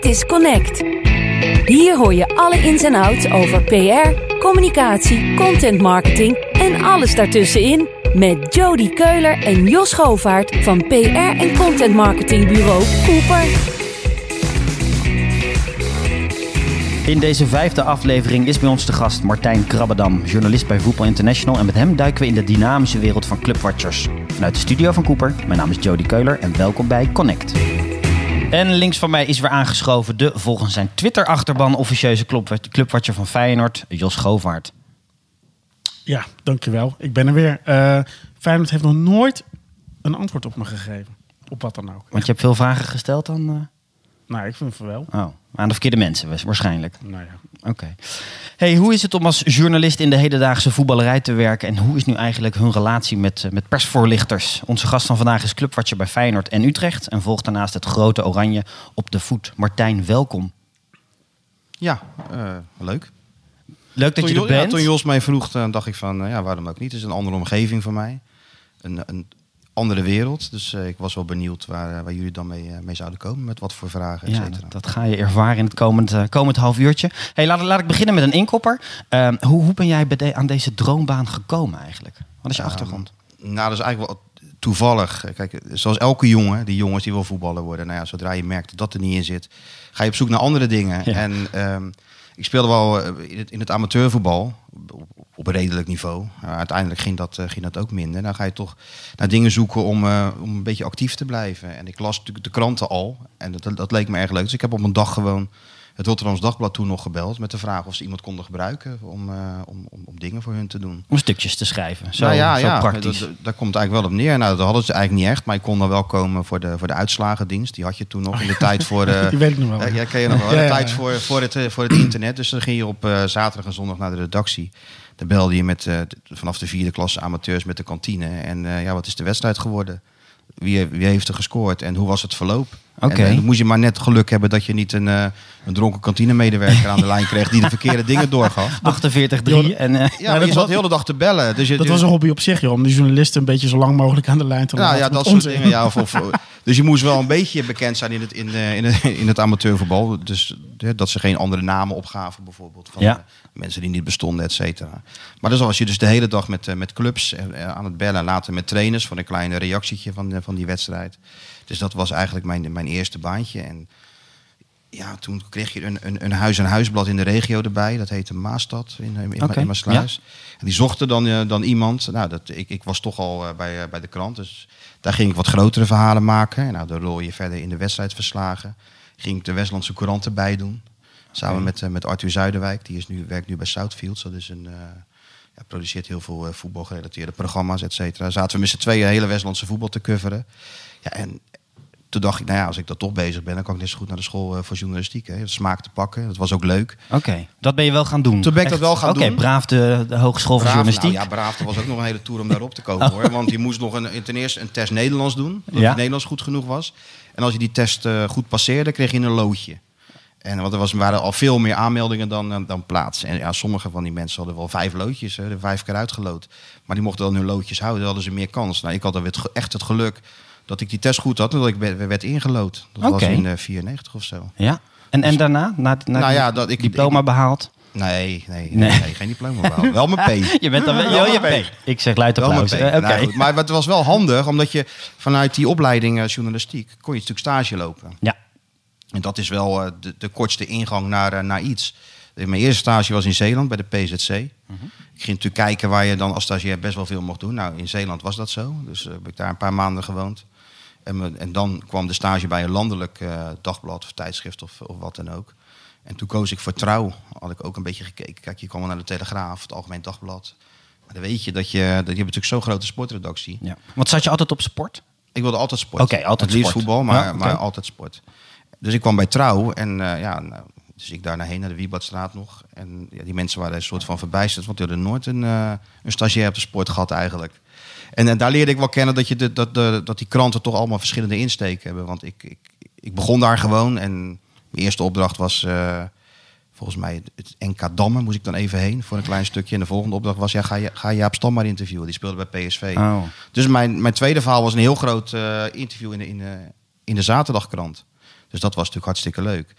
Dit is Connect. Hier hoor je alle ins en outs over PR, communicatie, content marketing en alles daartussenin met Jody Keuler en Jos Govaert van PR en content marketingbureau Cooper. In deze vijfde aflevering is bij ons de gast Martijn Krabbedam, journalist bij Voetbal International. En met hem duiken we in de dynamische wereld van clubwatchers. Vanuit de studio van Cooper, mijn naam is Jody Keuler en welkom bij Connect. En links van mij is weer aangeschoven de volgens zijn Twitter-achterban officieuze clubwatcher van Feyenoord, Jos Govaert. Ja, dankjewel. Ik ben er weer. Uh, Feyenoord heeft nog nooit een antwoord op me gegeven. Op wat dan ook. Want je hebt veel vragen gesteld dan? Uh... Nou, ik vind het wel. Oh, aan de verkeerde mensen waarschijnlijk. Nou ja. Oké. Hey, hoe is het om als journalist in de hedendaagse voetballerij te werken? En hoe is nu eigenlijk hun relatie met, eh, met persvoorlichters? Onze gast van vandaag is clubwatcher bij Feyenoord en Utrecht. En volgt daarnaast het grote oranje op de voet. Martijn, welkom. Ja, uh, leuk. Leuk dat je er bent. toen Jos mij vroeg, dan dacht ik van, ja, waarom ook niet? Het is een andere omgeving voor mij. Een, een andere wereld. Dus uh, ik was wel benieuwd waar, uh, waar jullie dan mee, uh, mee, zouden komen. Met wat voor vragen, et ja, dat, dat, ga je ervaren in het komend, komend half uurtje. Hey, laat, laat ik beginnen met een inkopper. Ehm, hoe, hoe ben jij de, aan deze droombaan gekomen eigenlijk? Wat is je achtergrond? Nou, dat is eigenlijk wel toevallig. Kijk, zoals elke jongen, die jongens die wil voetballen worden. Nou ja, zodra je merkt dat dat er niet in zit, ga je op zoek naar andere dingen. Ja. En um, ik speelde wel in het, in het amateurvoetbal op een redelijk niveau. Uiteindelijk ging dat, uh, ging dat ook minder. Dan ga je toch naar dingen zoeken om, uh, om een beetje actief te blijven. En ik las natuurlijk de kranten al. En dat, dat leek me erg leuk. Dus ik heb op een dag gewoon het Rotterdams Dagblad toen nog gebeld. Met de vraag of ze iemand konden gebruiken om, om, om, om, dingen voor hun te doen. Om stukjes te schrijven. Zo, nou ja, zo ja, praktisch. Dat, daar komt eigenlijk wel op neer. Nou, dat hadden ze eigenlijk niet echt. Maar ik kon dan wel komen voor de, voor de uitslagendienst. Die had je toen nog in de tijd voor... De, Die weet ik nog wel. ja, ken je nog wel. De tijd voor, voor, het, voor het internet. Dus dan ging je op zaterdag en zondag naar de redactie. Dan belde je met, uh, vanaf de vierde klasse amateurs met de kantine. En uh, ja, wat is de wedstrijd geworden? Wie, wie heeft er gescoord en hoe was het verloop? Oké. Okay. dan moest je maar net geluk hebben dat je niet een, uh, een dronken kantinemedewerker aan de lijn kreeg die de verkeerde dingen doorgaf. 48-3 en... ja, ja je zat de hele dag te bellen. Dus je, dat was een hobby op zich, joh, om de journalisten een beetje zo lang mogelijk aan de lijn te nou, laten. Ja, dat soort dingen. Ja, of, of, dus je moest wel een beetje bekend zijn in het, in, in het, in het amateurvoetbal. Dus dat ze geen andere namen opgaven bijvoorbeeld. Van ja. mensen die niet bestonden, et cetera. Maar dan was je dus de hele dag met, met clubs aan het bellen. Later met trainers voor een kleine reactietje van, van die wedstrijd. Dus dat was eigenlijk mijn, mijn eerste baantje. En ja, toen kreeg je een, een, een huis- en huisblad in de regio erbij. Dat heette Maastad in, in, okay. in Maasluis. Ja. En die zochten dan, uh, dan iemand. Nou, dat, ik, ik was toch al uh, bij, uh, bij de krant. Dus daar ging ik wat grotere verhalen maken. En nou, dan rol je verder in de wedstrijdverslagen. Ging ik de Westlandse Courant erbij doen. Samen okay. met, met Arthur Zuiderwijk. Die is nu, werkt nu bij Southfields. Dat is een... Ja, produceert heel veel voetbalgerelateerde programma's, et cetera. Zaten we met z'n tweeën hele Westlandse voetbal te coveren. Ja, en toen dacht ik, nou ja, als ik dat toch bezig ben, dan kan ik net zo goed naar de school uh, voor journalistiek. Hè. Smaak te pakken. Dat was ook leuk. Oké, okay. dat ben je wel gaan doen. Toen ben ik dat wel gaan okay, doen. Oké, braaf de, de Hogeschool braaf, voor Journalistiek. Nou, ja, braaf. Er was ook nog een hele tour om daarop te komen oh. hoor. Want je moest nog een, ten eerste een test Nederlands doen. Dat ja. het Nederlands goed genoeg was. En als je die test uh, goed passeerde, kreeg je een loodje. En want er was, waren al veel meer aanmeldingen dan, dan plaats. En ja, sommige van die mensen hadden wel vijf loodjes, hè, vijf keer uitgelood. Maar die mochten dan hun loodjes houden, dan hadden ze meer kans. Nou, ik had dan echt het geluk dat ik die test goed had en dat ik werd ingelood. Dat okay. was in uh, 94 of zo. Ja. En, en daarna, na, na nou ja, dat ik diploma ik, behaald? Nee, nee, nee, nee. geen diploma behaald. wel mijn P. je bent dan wel, je P. P. Ik zeg luid applaus. Uh, okay. nou, maar het was wel handig, omdat je vanuit die opleiding uh, journalistiek kon je een stuk stage lopen. Ja. En dat is wel uh, de, de, kortste ingang naar, naar iets. Mijn eerste stage was in Zeeland bij de PZC. -hmm. Ik ging natuurlijk kijken waar je dan als stagiair best wel veel mocht doen. Nou, in Zeeland was dat zo. Dus heb ik daar een paar maanden gewoond. En, en dan kwam de stage bij een landelijk uh, dagblad of tijdschrift of, of wat dan ook. En toen koos ik voor Trouw. Had ik ook een beetje gekeken. Kijk, je kwam naar de Telegraaf, het Algemeen Dagblad. Maar dan weet je dat je... Dat je hebt natuurlijk zo'n grote sportredactie. Ja. Want zat je altijd op sport? Ik wilde altijd sport. Oké, okay, altijd het liefst sport. voetbal, maar, ja, okay. maar altijd sport. Dus ik kwam bij Trouw en uh, ja, nou, dus ik daar naar heen, naar de Wiebadstraat nog. En ja, die mensen waren een soort van verbijsterd, want die hadden nooit een, uh, een stagiair op de sport gehad eigenlijk. En, en daar leerde ik wel kennen dat, je de, dat, de, dat die kranten toch allemaal verschillende insteken hebben. Want ik, ik, ik begon daar gewoon en mijn eerste opdracht was uh, volgens mij het NK Dammen, moest ik dan even heen voor een klein stukje. En de volgende opdracht was, ja, ga, je, ga Jaap Stam maar interviewen. Die speelde bij PSV. Oh. Dus mijn, mijn tweede verhaal was een heel groot uh, interview in de, in, de, in de zaterdagkrant. Dus dat was natuurlijk hartstikke leuk.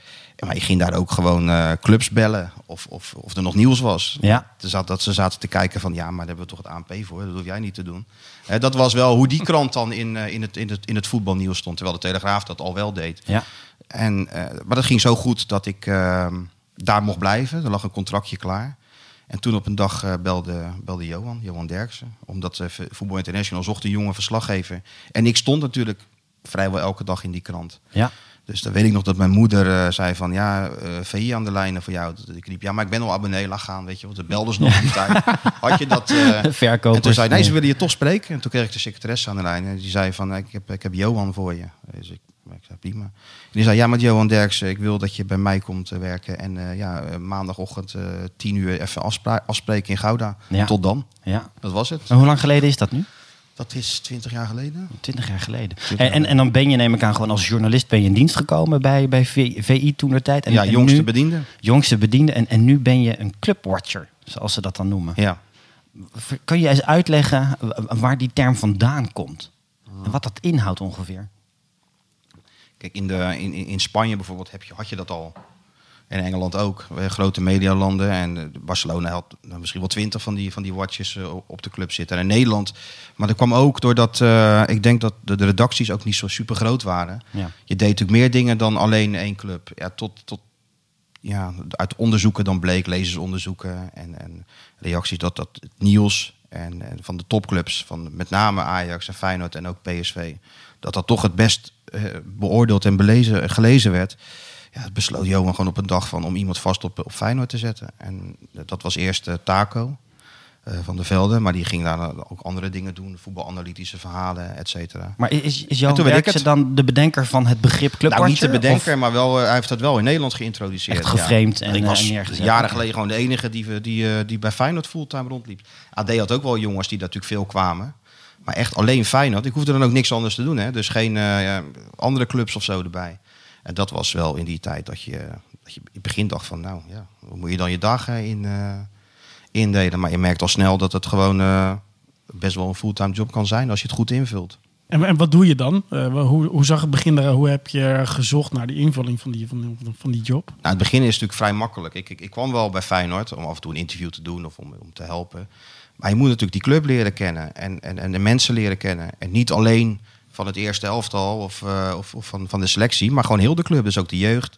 Maar je ging daar ook gewoon eh, clubs bellen of, of, of er nog nieuws was. Ja. Dat ze zaten te kijken van ja, maar daar hebben we toch het ANP voor. Dat hoef jij niet te doen. Hè, dat was wel hoe die krant dan in, eh, in, het, in, het, in het voetbalnieuws stond. Terwijl de Telegraaf dat al wel deed. Ja. En, eh, maar dat ging zo goed dat ik eh, daar mocht blijven. Er lag een contractje klaar. En toen op een dag belde, belde Johan, Johan Derksen. Omdat Voetbal International zocht een jonge verslaggever. En ik stond natuurlijk vrijwel elke dag in die krant. Ja. Dus dan weet ik nog dat mijn moeder eh, zei van... Ja, eh VI aan de lijnen voor jou. Ik riep, ja, maar ik ben al abonnee, laat gaan. Weet je, want de belden nog die tijd. Had je dat... eh, Verkopers. en toen zei nee, ze willen je toch spreken. En toen kreeg ik de secretaresse aan de lijn. En die zei van, ik heb, ik heb Johan voor je. Dus ik, ik zei, prima. En die zei, ja, met Johan Derksen, ik wil dat je bij mij komt werken. En ja, maandagochtend tien uur even afspreken in Gouda. Ja. Tot dan. Ja. Dat was het. En hoe lang geleden is dat nu? Dat is twintig jaar geleden. Twintig jaar geleden. En, en, en dan ben je, neem ik aan, gewoon als journalist ben je in dienst gekomen bij, bij VI toen der tijd. En, ja, en jongste nu, bediende. jongste bediende. En, en nu ben je een clubwatcher, zoals ze dat dan noemen. Ja. Kan je eens uitleggen wa- waar die term vandaan komt? En wat dat inhoudt ongeveer? Kijk, in, de, in, in in Spanje bijvoorbeeld heb je, had je dat al. En in Engeland ook. We grote medialanden. En eh, Barcelona had nou, misschien wel twintig van die, van die watches eh, op de club zitten. En in Nederland. Maar dat kwam ook doordat eh, ik denk dat de, de redacties ook niet zo super groot waren. Ja. Je deed natuurlijk meer dingen dan alleen één club. Ja, tot, tot ja, uit onderzoeken dan bleek, lezersonderzoeken en, en reacties, dat, dat het nieuws en, en van de topclubs, van met name Ajax en Feyenoord en ook PSV, dat dat toch het best eh, beoordeeld en belezen, gelezen werd. Ja, het besloot Johan gewoon op een dag van om iemand vast op, op Feyenoord te zetten. En dat was eerst eh, Taco eh, van der Velde, maar die ging daar ook andere dingen doen, voetbalanalytische verhalen, et cetera. Maar is, is Johan Derksen dan de bedenker van het begrip clubwatcher? Nou, niet de Of bedenker, maar wel, eh, hij heeft dat wel in Nederland geïntroduceerd. Echt geframed ja. en, ik eh, was en jaren geleden gewoon de enige die, die, eh, die bij Feyenoord fulltime rondliep. AD had ook wel jongens die daar natuurlijk veel kwamen. Maar echt alleen Feyenoord. Ik hoefde dan ook niks anders te doen. Hè? Dus geen eh, andere clubs of zo erbij. En dat was wel in die tijd dat je, dat je in het begin dacht van... nou ja, hoe moet je dan je dagen in, eh, indelen? Maar je merkt al snel dat het gewoon eh, best wel een fulltime job kan zijn... als je het goed invult. En, en wat doe je dan? Eh, hoe, hoe zag het begin eruit? Hoe heb je gezocht naar die invulling van die, van, die- van die job? Nou, het begin is natuurlijk vrij makkelijk. Ik, ik, ik kwam wel bij Feyenoord om af en toe een interview te doen of om, om te helpen. Maar je moet natuurlijk die club leren kennen en, en, en de mensen leren kennen. En niet alleen van het eerste elftal of, eh, of, of van, van de selectie, maar gewoon heel de club. Dus ook de jeugd,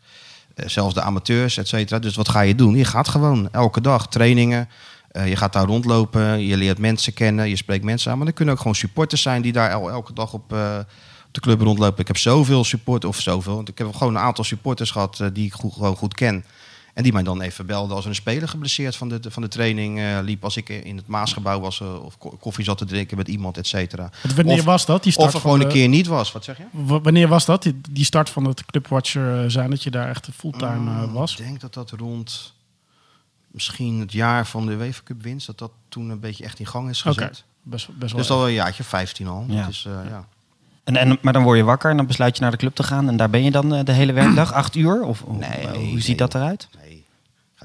eh, zelfs de amateurs, et cetera. Dus wat ga je doen? Je gaat gewoon elke dag trainingen. eh, je gaat daar rondlopen, je leert mensen kennen, je spreekt mensen aan. Maar er kunnen ook gewoon supporters zijn die daar el- elke dag op, op de club rondlopen. Ik heb zoveel support of zoveel. Want ik heb gewoon een aantal supporters gehad eh, die ik gewoon goed ken. En die mij dan even belden als er een speler geblesseerd van de, van de training eh, liep. Als ik in het Maasgebouw was eh, of ko- koffie zat te drinken met iemand, et cetera. Wanneer Of- was dat? Die start Of er gewoon een keer niet was. Wat zeg je? Wanneer was dat? Die, die start van het clubwatcher eh, zijn dat je daar echt fulltime eh, was? Ik denk dat dat rond misschien het jaar van de UEFA Cup winst, dat dat toen een beetje echt in gang is gezet. best, best wel. Dus al een jaartje, 15 al. Ja. Dat is, eh, ja. En, en, maar dan word je wakker en dan besluit je naar de club te gaan. En daar ben je dan de hele werkdag, acht uur? Of hoe- Nee, hoe nee, ziet dat eruit? Nee,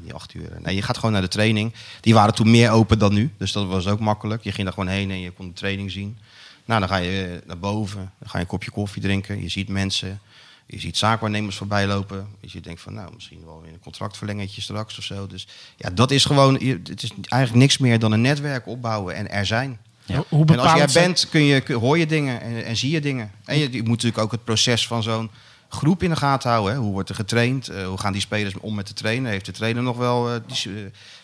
niet acht uur. Nee, je gaat gewoon naar de training. Die waren toen meer open dan nu. Dus dat was ook makkelijk. Je ging daar gewoon heen en je kon de training zien. Nou, dan ga je eh, naar boven. Dan ga je een kopje koffie drinken. Je ziet mensen. Je ziet zaakwaarnemers voorbij lopen. Dus je denkt van, nou, misschien wel weer een contractverlengertje straks of zo. Dus ja, dat is gewoon... je- Het is eigenlijk niks meer dan een netwerk opbouwen en er zijn. Ja. Hoe- En als jij bent, kun je, kun- hoor je dingen en, en zie je dingen. En je, je moet natuurlijk ook het proces van zo'n groep in de gaten houden. Hè. Hoe wordt er getraind? Eh, hoe gaan die spelers om met de trainer? Heeft de trainer nog wel eh, dis- eh,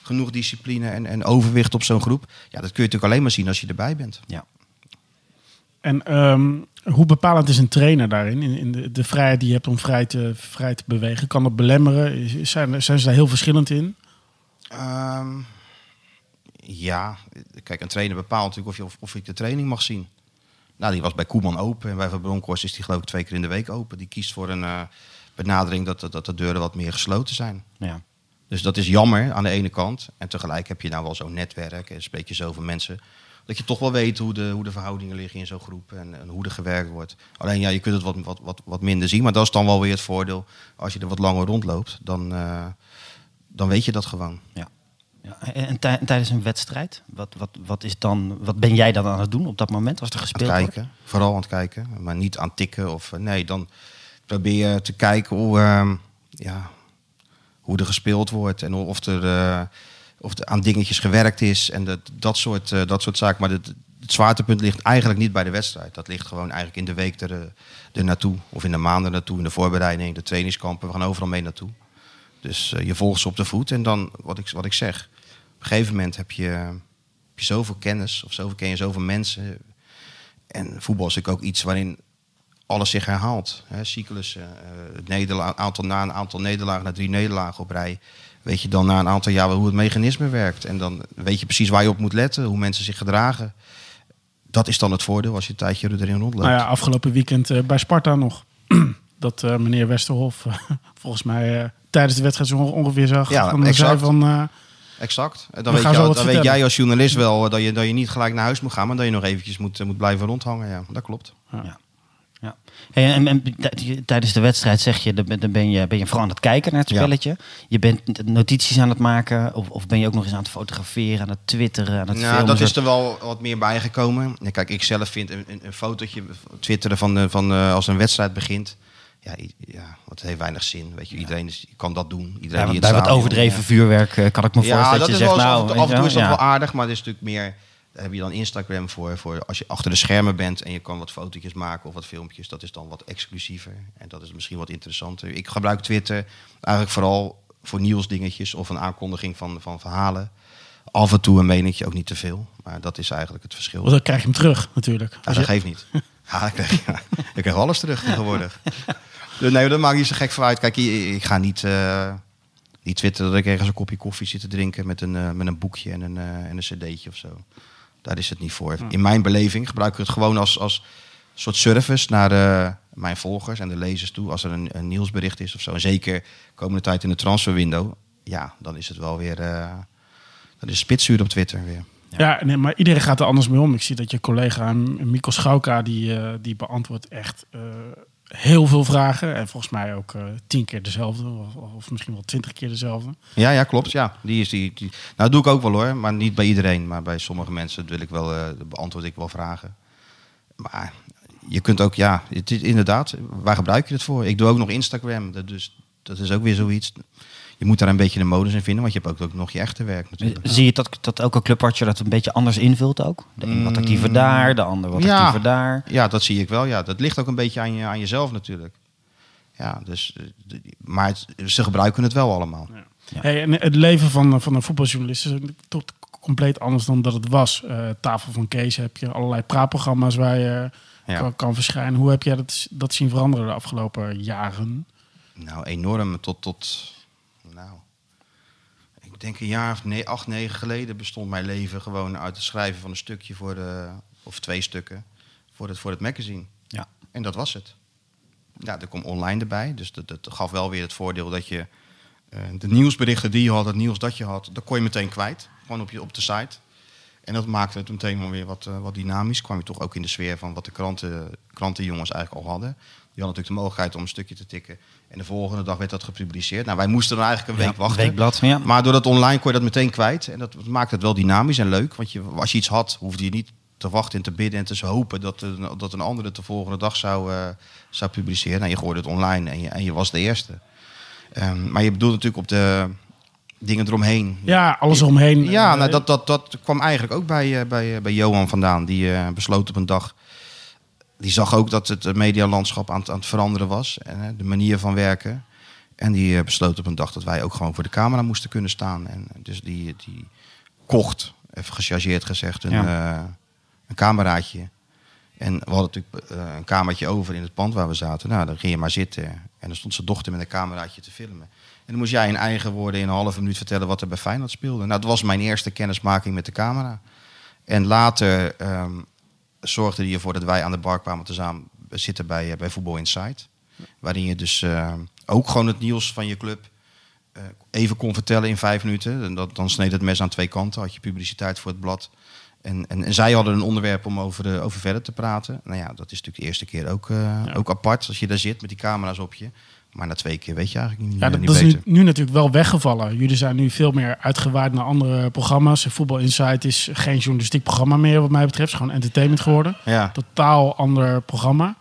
genoeg discipline en, en overwicht op zo'n groep? Ja, dat kun je natuurlijk alleen maar zien als je erbij bent. Ja. En ehm, hoe bepalend is een trainer daarin? In, in de, de vrijheid die je hebt om vrij te, vrij te bewegen. Kan dat belemmeren? Zijn, zijn ze daar heel verschillend in? Ehm, ja, kijk, een trainer bepaalt natuurlijk of, je, of, of ik de training mag zien. Nou, die was bij Koeman open. En bij Van Bronckhorst is die geloof ik twee keer in de week open. Die kiest voor een eh, benadering dat, dat, de deuren wat meer gesloten zijn. Ja. Dus dat is jammer aan de ene kant. En tegelijk heb je nou wel zo'n netwerk en spreek je zoveel mensen. Dat je toch wel weet hoe de, hoe de verhoudingen liggen in zo'n groep en, en hoe er gewerkt wordt. Alleen ja, je kunt het wat, wat, wat, wat minder zien. Maar dat is dan wel weer het voordeel. Als je er wat langer rondloopt, dan, eh, dan weet je dat gewoon. Ja. En, en tij- tijdens een wedstrijd, wat, wat, wat, is dan, wat ben jij dan aan het doen op dat moment als er Aan het gespeeld wordt? kijken, vooral aan het kijken. Maar niet aan het tikken of eh, nee, dan... probeer je te kijken hoe, ehm, ja, hoe er gespeeld wordt en of er, eh, of er aan dingetjes gewerkt is en dat, dat, soort, eh, dat soort zaken. Maar het, het zwaartepunt ligt eigenlijk niet bij de wedstrijd. Dat ligt gewoon eigenlijk in de week er, naartoe. Of in de maanden naartoe, in de voorbereiding, de trainingskampen. We gaan overal mee naartoe. Dus je volgt ze op de voet. En dan, wat ik, wat ik zeg, een gegeven moment heb je, heb je zoveel kennis. Of zoveel ken je zoveel mensen. En voetbal is natuurlijk ook iets waarin alles zich herhaalt. Hè, cyclus, eh, het nederla- aantal, na een aantal nederlagen, na drie nederlagen op rij... weet je dan na een aantal jaar hoe het mechanisme werkt. En dan weet je precies waar je op moet letten, hoe mensen zich gedragen. Dat is dan het voordeel als je een tijdje erin rondloopt. Nou ja, afgelopen weekend eh, bij Sparta nog. dat eh, meneer Westerhof volgens mij tijdens de wedstrijd zo ongeveer zag. Ja, van, exact. zei van, Exact. Dan, weet, gaan je, zo al- wat dan weet jij als journalist wel eh, dat je, dat je niet gelijk naar huis moet gaan, maar dat je nog eventjes moet, eh, moet blijven rondhangen. Ja, dat klopt. Ja. Hey, en, en tij- tijdens de wedstrijd zeg je, dan ben- je, ben je vooral aan het kijken naar het Ja. spelletje. Je bent notities aan het maken of, of ben je ook nog eens aan het fotograferen, aan het twitteren, aan het Nou, filmen? dat is er wel wat meer bijgekomen. Ja, kijk, ik zelf vind een, een, een fotootje twitteren van, eh, van eh, als een wedstrijd begint. Ja, ja, dat heeft weinig zin. Weet je, iedereen is, kan dat doen. Iedereen Ja, die bij het wat overdreven vuurwerk eh, kan ik me Ja, voorstellen dat je zegt, nou, af, en toe- af en toe is dat ja. wel aardig, maar dat is natuurlijk meer. Daar heb je dan Instagram voor, voor als je achter de schermen bent en je kan wat fotootjes maken of wat filmpjes. Dat is dan wat exclusiever en dat is misschien wat interessanter. Ik gebruik Twitter eigenlijk vooral voor nieuwsdingetjes of een aankondiging van, van verhalen. Af en toe een meningje, ook niet te veel. Maar dat is eigenlijk het verschil. want dan krijg je hem terug natuurlijk. Ja, dat je- geeft niet. Ja, ik krijg, ja, ik krijg alles terug tegenwoordig. Dus nee, dat maakt niet zo gek voor uit. Kijk, ik, ga niet, eh niet twitteren dat ik ergens een kopje koffie zit te drinken met een, eh, met een boekje en een, eh, en een cd'tje of zo. Daar is het niet voor. In mijn beleving gebruik ik het gewoon als, als soort service naar eh, mijn volgers en de lezers toe. Als er een, een nieuwsbericht is of zo. En zeker komende tijd in de transferwindow. Ja, dan is het wel weer... eh dan is spitsuur op Twitter weer. Ja, nee, maar iedereen gaat er anders mee om. Ik zie dat je collega M- Mikko Schauka, die, eh, die beantwoordt echt eh, heel veel vragen. En volgens mij ook eh, tien keer dezelfde, of, misschien wel twintig keer dezelfde. Ja, ja, klopt. Ja, die is die. Nou, doe ik ook wel hoor, maar niet bij iedereen. Maar bij sommige mensen wil ik wel, eh, beantwoord ik wel vragen. Maar je kunt ook, ja, het inderdaad, waar gebruik je het voor? Ik doe ook nog Instagram, dus dat is ook weer zoiets. Je moet daar een beetje de modus in vinden, want je hebt ook, ook nog je echte werk natuurlijk. Zie je dat, dat elke clubwatcher dat een beetje anders invult ook? De een wat actiever daar, de ander wat Mm. Ja. actiever daar. Ja, dat zie ik wel. Ja, dat ligt ook een beetje aan, je, aan jezelf natuurlijk. Ja, dus, eh, maar het- ze gebruiken het wel allemaal. Ja. Hey, en het leven van, van een voetbaljournalist is toch compleet anders dan dat het was. Eh, Tafel van Kees heb je allerlei praatprogramma's waar je Ja. kan, kan verschijnen. Hoe heb jij dat, dat zien veranderen de afgelopen jaren? Nou, enorm. Tot, tot, denk een jaar of nee, acht, negen geleden bestond mijn leven gewoon uit het schrijven van een stukje voor de, of twee stukken, voor het, voor het magazine. Ja. En dat was het. Ja, er komt online erbij, dus dat, dat gaf wel weer het voordeel dat je eh, de nieuwsberichten die je had, het nieuws dat je had, dat kon je meteen kwijt, gewoon op, je, op de site. En dat maakte het meteen wel weer wat, eh, wat dynamisch. Kwam je toch ook in de sfeer van wat de kranten, krantenjongens eigenlijk al hadden. Die hadden natuurlijk de mogelijkheid om een stukje te tikken. En de volgende dag werd dat gepubliceerd. Nou, wij moesten dan eigenlijk een week Ja, wachten. Weekblad, ja. Maar door dat online kon je dat meteen kwijt. En dat maakte het wel dynamisch en leuk. Want je, als je iets had, hoefde je niet te wachten en te bidden en te hopen dat, een- dat een andere het de volgende dag zou, eh, zou publiceren. Nou, je gooide het online en je, en je was de eerste. Ehm, maar je bedoelt natuurlijk op de dingen eromheen. Ja, alles eromheen. Ja, nou, dat, dat, dat kwam eigenlijk ook bij, eh, bij, eh, bij Johan vandaan. Die eh, besloot op een dag. Die zag ook dat het eh, medialandschap aan, het- aan het veranderen was. En eh, de manier van werken. En die eh, besloot op een dag dat wij ook gewoon voor de camera moesten kunnen staan. En dus die, die kocht, even gechargeerd gezegd, een, Ja. een cameraatje. En we hadden natuurlijk een kamertje over in het pand waar we zaten. Nou, dan ging je maar zitten. En dan stond zijn dochter met een cameraatje te filmen. En dan moest jij in eigen woorden in een halve minuut vertellen wat er bij Feyenoord speelde. Nou, dat was mijn eerste kennismaking met de camera. En later ehm, zorgde hij ervoor dat wij aan de bar kwamen te samen zitten bij, eh, bij Voetbal Insight. Waarin je dus eh, ook gewoon het nieuws van je club eh, even kon vertellen in vijf minuten. En dat, dan sneed het mes aan twee kanten. Had je publiciteit voor het blad. En, en, en zij hadden een onderwerp om over, de, over verder te praten. Nou ja, dat is natuurlijk de eerste keer ook, ook apart. Als je daar zit met die camera's op je. Maar na twee keer weet je eigenlijk niet, Ja, dat, niet dat is nu, nu natuurlijk wel weggevallen. Jullie zijn nu veel meer uitgewaaid naar andere programma's. Voetbal Insight is geen journalistiek programma meer wat mij betreft. Het is gewoon entertainment geworden. Ja. Totaal ander programma.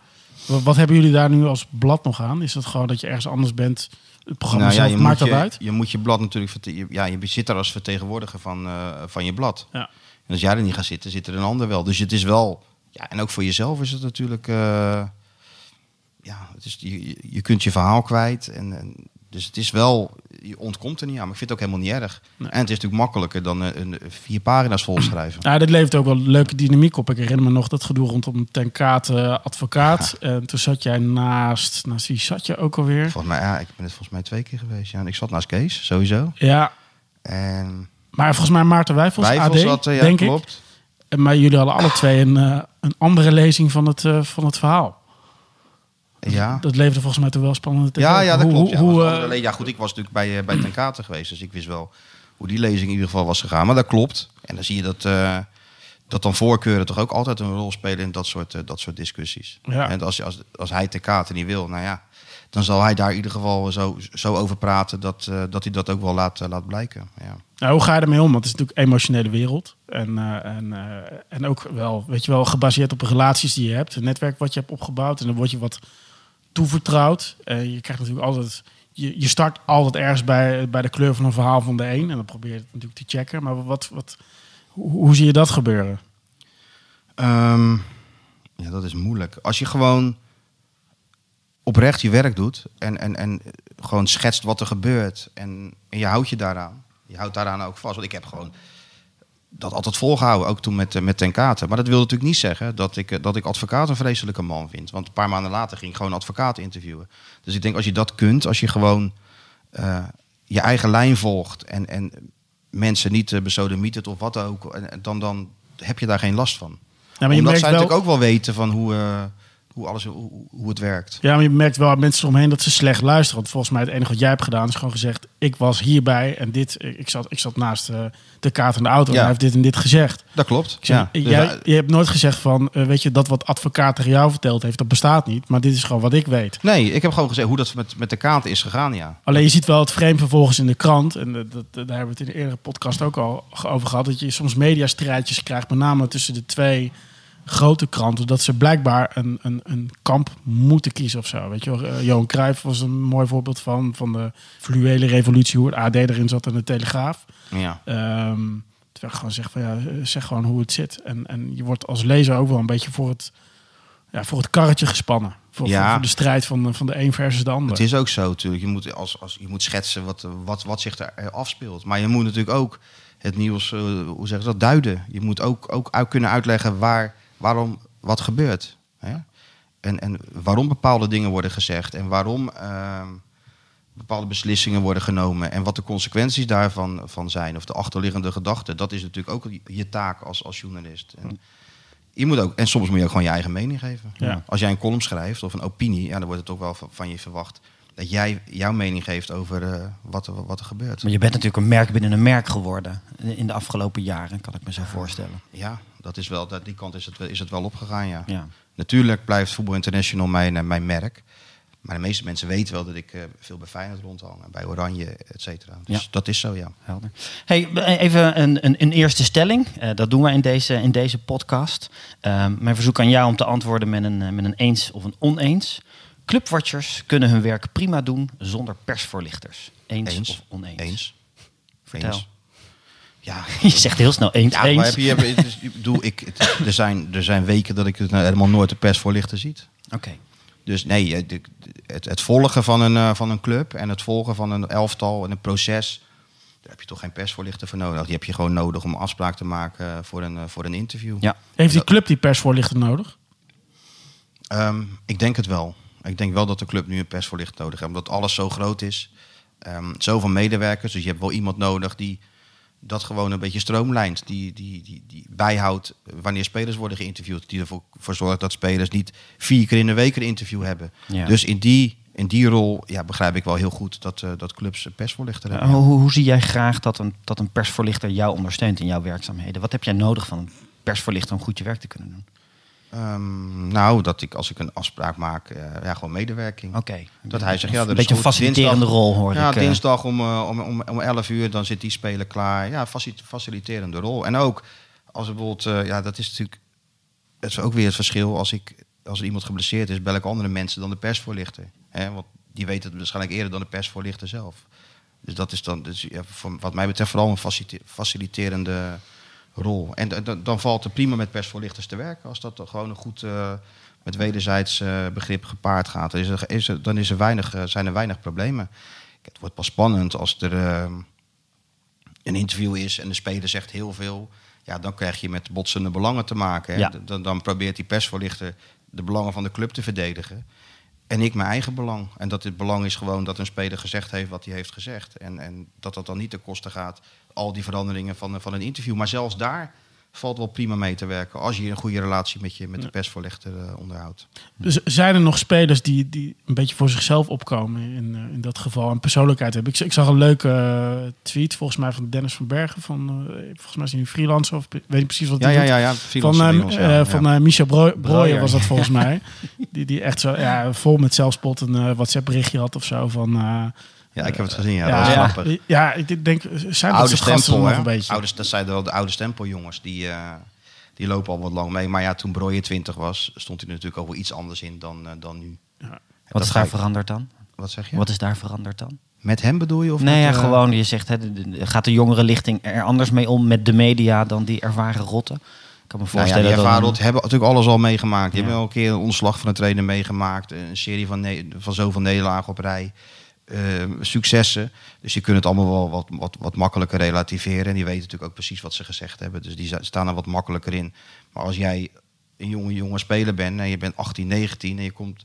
Wat, wat hebben jullie daar nu als blad nog aan? Is dat gewoon dat je ergens anders bent? Het programma Nou zelf je, maakt dat je, uit? je moet je blad natuurlijk... Ja, je zit daar als vertegenwoordiger van, eh, van je blad. Ja. En als jij er niet gaat zitten, zit er een ander wel. Dus het is wel... Ja, en ook voor jezelf is het natuurlijk... eh, ja, het is, je, je- kunt je verhaal kwijt. En, en, dus het is wel... Je ontkomt er niet aan. Maar ik vind het ook helemaal niet erg. Nee. En het is natuurlijk makkelijker dan eh, een, vier pagina's volschrijven. Ja, dit levert ook wel leuke dynamiek op. Ik herinner me nog dat gedoe rondom Ten Kate advocaat. En toen zat jij naast... Naast wie zat je ook alweer? Volgens mij, ja, ik ben het volgens mij twee keer geweest. Ja. En ik zat naast Kees, sowieso. Ja, En maar volgens mij Maarten Wijfels, Wijfels AD, zat, eh, ja, denk ik. klopt. En Maar jullie hadden alle twee een, eh, een andere lezing van het, eh, van het verhaal. Ja. Dat leverde volgens mij toch wel spannende Ja, op. ja, dat Hoe- klopt. Ja, Hoe, eh, le- ja, goed, ik was natuurlijk bij, eh, bij Ten Kate geweest, dus ik wist wel hoe die lezing in ieder geval was gegaan. Maar dat klopt. En dan zie je dat, eh, dat dan voorkeuren toch ook altijd een rol spelen in dat soort, dat soort discussies. Ja. En als, als, als hij Ten Kate niet wil, nou ja, dan zal hij daar in ieder geval zo, zo over praten dat, eh, dat hij dat ook wel laat, laat blijken. Ja. nou, hoe ga je ermee om? Want het is natuurlijk een emotionele wereld. En, eh, en, eh, en ook wel, weet je wel, gebaseerd op de relaties die je hebt. Het netwerk wat je hebt opgebouwd. En dan word je wat toevertrouwd. En je krijgt natuurlijk altijd... Je, je start altijd ergens bij, bij de kleur van een verhaal van de een. En dan probeer je het natuurlijk te checken. Maar wat, wat, hoe, hoe zie je dat gebeuren? Ehm, ja, dat is moeilijk. Als je gewoon oprecht je werk doet en, en, en gewoon schetst wat er gebeurt en, en je houdt je daaraan. Je houdt daaraan ook vast. Want ik heb gewoon dat altijd volgehouden, ook toen met, eh, met Ten Kate. Maar dat wil natuurlijk niet zeggen dat ik, eh, dat ik advocaat een vreselijke man vind. Want een paar maanden later ging ik gewoon advocaat interviewen. Dus ik denk, als je dat kunt, als je gewoon eh, je eigen lijn volgt en, en mensen niet uh, besodemietert of wat ook, en, dan, dan heb je daar geen last van. Ja, maar je Omdat merkt zij wel, natuurlijk ook wel weten van hoe, eh, hoe, alles, hoe, hoe het werkt. Ja, maar je merkt wel aan mensen eromheen dat ze slecht luisteren. Want volgens mij het enige wat jij hebt gedaan is gewoon gezegd... ik was hierbij en dit... Ik zat, ik zat naast eh, de kaart in de auto en Ja. hij heeft dit en dit gezegd. Dat klopt. Zeg, Ja. Dus, jij, eh, je hebt nooit gezegd van... eh, weet je, dat wat advocaat tegen jou verteld heeft, dat bestaat niet. Maar dit is gewoon wat ik weet. nee, ik heb gewoon gezegd hoe dat met, met de kaart is gegaan, ja. Alleen je ziet wel het frame vervolgens in de krant. En dat, dat- daar hebben we het in de eerdere podcast ook al over gehad. Dat je soms mediastrijdjes krijgt, met name tussen de twee grote kranten. Dat ze blijkbaar een, een, een kamp moeten kiezen of zo. Weet je wel, Eh, Johan Cruijff was een mooi voorbeeld van. Van de fluwele revolutie, hoe het AD erin zat en de Telegraaf. ja. Ehm terwijl ik gewoon zeg van ja, zeg gewoon hoe het zit. En, en je wordt als lezer ook wel een beetje voor het, ja, voor het karretje gespannen. Voor, Ja. voor, de strijd van, de- van de een versus de ander. Het is ook zo natuurlijk. Je moet, als, als, je moet schetsen wat, wat, wat zich er afspeelt. Maar je moet natuurlijk ook het nieuws, eh, hoe zeggen ze dat, duiden. Je moet ook, ook kunnen uitleggen waar, waarom wat gebeurt. Hè? En, en waarom bepaalde dingen worden gezegd. En waarom ehm, bepaalde beslissingen worden genomen. En wat de consequenties daarvan van zijn. Of de achterliggende gedachten. Dat is natuurlijk ook je taak als, als journalist. En, je moet ook, en soms moet je ook gewoon je eigen mening geven. Ja. Als jij een column schrijft of een opinie, ja, dan wordt het ook wel van je verwacht dat jij jouw mening geeft over eh, wat, er, wat er gebeurt. Maar je bent natuurlijk een merk binnen een merk geworden in de afgelopen jaren, kan ik me zo voorstellen. Ja, dat is wel, dat, die kant is het, wel- is het wel opgegaan, ja. Ja. Natuurlijk blijft Voetbal International mijn, eh, mijn merk. Maar de meeste mensen weten wel dat ik eh, veel bij Feyenoord rondhang. Bij Oranje, et cetera. Dus Ja. dat is zo, ja. Helder. Hey, even een, een, een eerste stelling. Dat doen we in deze, in deze podcast. Ehm, mijn verzoek aan jou om te antwoorden met een, met een eens of een oneens. Clubwatchers kunnen hun werk prima doen zonder persvoorlichters. Eens, Eens. of oneens? Eens. Vertel. Eens. Ja, Je zegt heel snel eens, ja eens. maar heb je, heb ik bedoel, ik, het- er, zijn, er zijn weken dat ik het nou helemaal nooit de persvoorlichter ziet. Oké. Dus nee, eh, het, het volgen van een, eh, van een club en het volgen van een elftal en een proces, daar heb je toch geen persvoorlichter voor nodig. Die heb je gewoon nodig om afspraak te maken voor een, eh, voor een interview. Ja. Heeft die club die persvoorlichter nodig? Ehm, ik denk het wel. Ik denk wel dat de club nu een persvoorlichter nodig heeft, omdat alles zo groot is. Ehm zoveel medewerkers, dus je hebt wel iemand nodig die dat gewoon een beetje stroomlijnt. Die, die, die, die bijhoudt wanneer spelers worden geïnterviewd. Die ervoor voor zorgt dat spelers niet vier keer in de week een interview hebben. Ja. Dus in die, in die rol ja, begrijp ik wel heel goed dat, eh, dat clubs een persvoorlichter hebben. hoe, hoe zie jij graag dat een, dat een persvoorlichter jou ondersteunt in jouw werkzaamheden? Wat heb jij nodig van een persvoorlichter om goed je werk te kunnen doen? Ehm, nou, dat ik als ik een afspraak maak, eh, ja, gewoon medewerking. Oké. Dat hij zegt, ja, dat een beetje een faciliterende Dinsdag- rol hoor Ja, ik. eh. dinsdag om, eh, om, om, om 11 uur, dan zit die speler klaar. Ja, faci- faciliterende rol. En ook, als er bijvoorbeeld, ja, dat is natuurlijk, het is ook weer het verschil. Als ik als er iemand geblesseerd is, bel ik andere mensen dan de persvoorlichter. Hè? Want die weten het waarschijnlijk eerder dan de persvoorlichter zelf. Dus dat is dan, dus, ja, voor, wat mij betreft, vooral een facilite- faciliterende rol. En dan valt het prima met persvoorlichters te werken. Als dat gewoon een goed eh, met wederzijds eh, begrip gepaard gaat. Dan, is er, is er- dan is er weinig, eh, zijn er weinig problemen. Het wordt pas spannend als er een interview is en de speler zegt heel veel. Ja, dan krijg je met botsende belangen te maken. Ja. Dan, dan probeert die persvoorlichter de belangen van de club te verdedigen. En ik mijn eigen belang. En dat het belang is gewoon dat een speler gezegd heeft wat hij heeft gezegd. En, en dat dat dan niet ten koste gaat, al die veranderingen van, van een interview. Maar zelfs daar valt wel prima mee te werken. Als je een goede relatie met, je, met de persvoorlichter eh, onderhoudt. Dus zijn er nog spelers die, die een beetje voor zichzelf opkomen in, eh, in dat geval en persoonlijkheid hebben? Ik, ik zag een leuke eh, tweet volgens mij van Dennis van Bergen. Van, volgens mij is hij nu freelancer of weet niet precies wat Ja, hij ja, doet. ja. ja. Van, freelancer eh, ja, eh, ja. van Michel Bro- Brooijer Brooijer. was dat volgens mij. Die, die echt zo ja, vol met zelfspot een WhatsApp berichtje had of zo. Van, ja, ik heb het gezien. Ja, ja, dat was ja, grappig. ja, ik denk, zijn dat oude stempel, nog een beetje? Oude, dat zijn wel de oude stempeljongens. Die, eh, die lopen al wat lang mee. Maar ja, toen Broje 20 was, stond hij natuurlijk ook wel iets anders in dan, eh, dan nu. Ja. Wat dat is daar ik- veranderd dan? Wat zeg je? Wat is daar veranderd dan? Met hem bedoel je? Of nee, met, ja, eh, gewoon, je zegt, hè, gaat de jongere lichting er anders mee om met de media dan die ervaren rotten? Ik kan me Nou ja, voorstellen die dat... ervaren hebben natuurlijk alles al meegemaakt. Die Ja. hebben al een keer een ontslag van een trainer meegemaakt. Een serie van, van zoveel nederlagen op rij. Eh, successen. Dus die kunnen het allemaal wel wat, wat, wat makkelijker relativeren. En die weten natuurlijk ook precies wat ze gezegd hebben. Dus die staan er wat makkelijker in. Maar als jij een jonge, jonge speler bent en je bent 18, 19 en je, komt,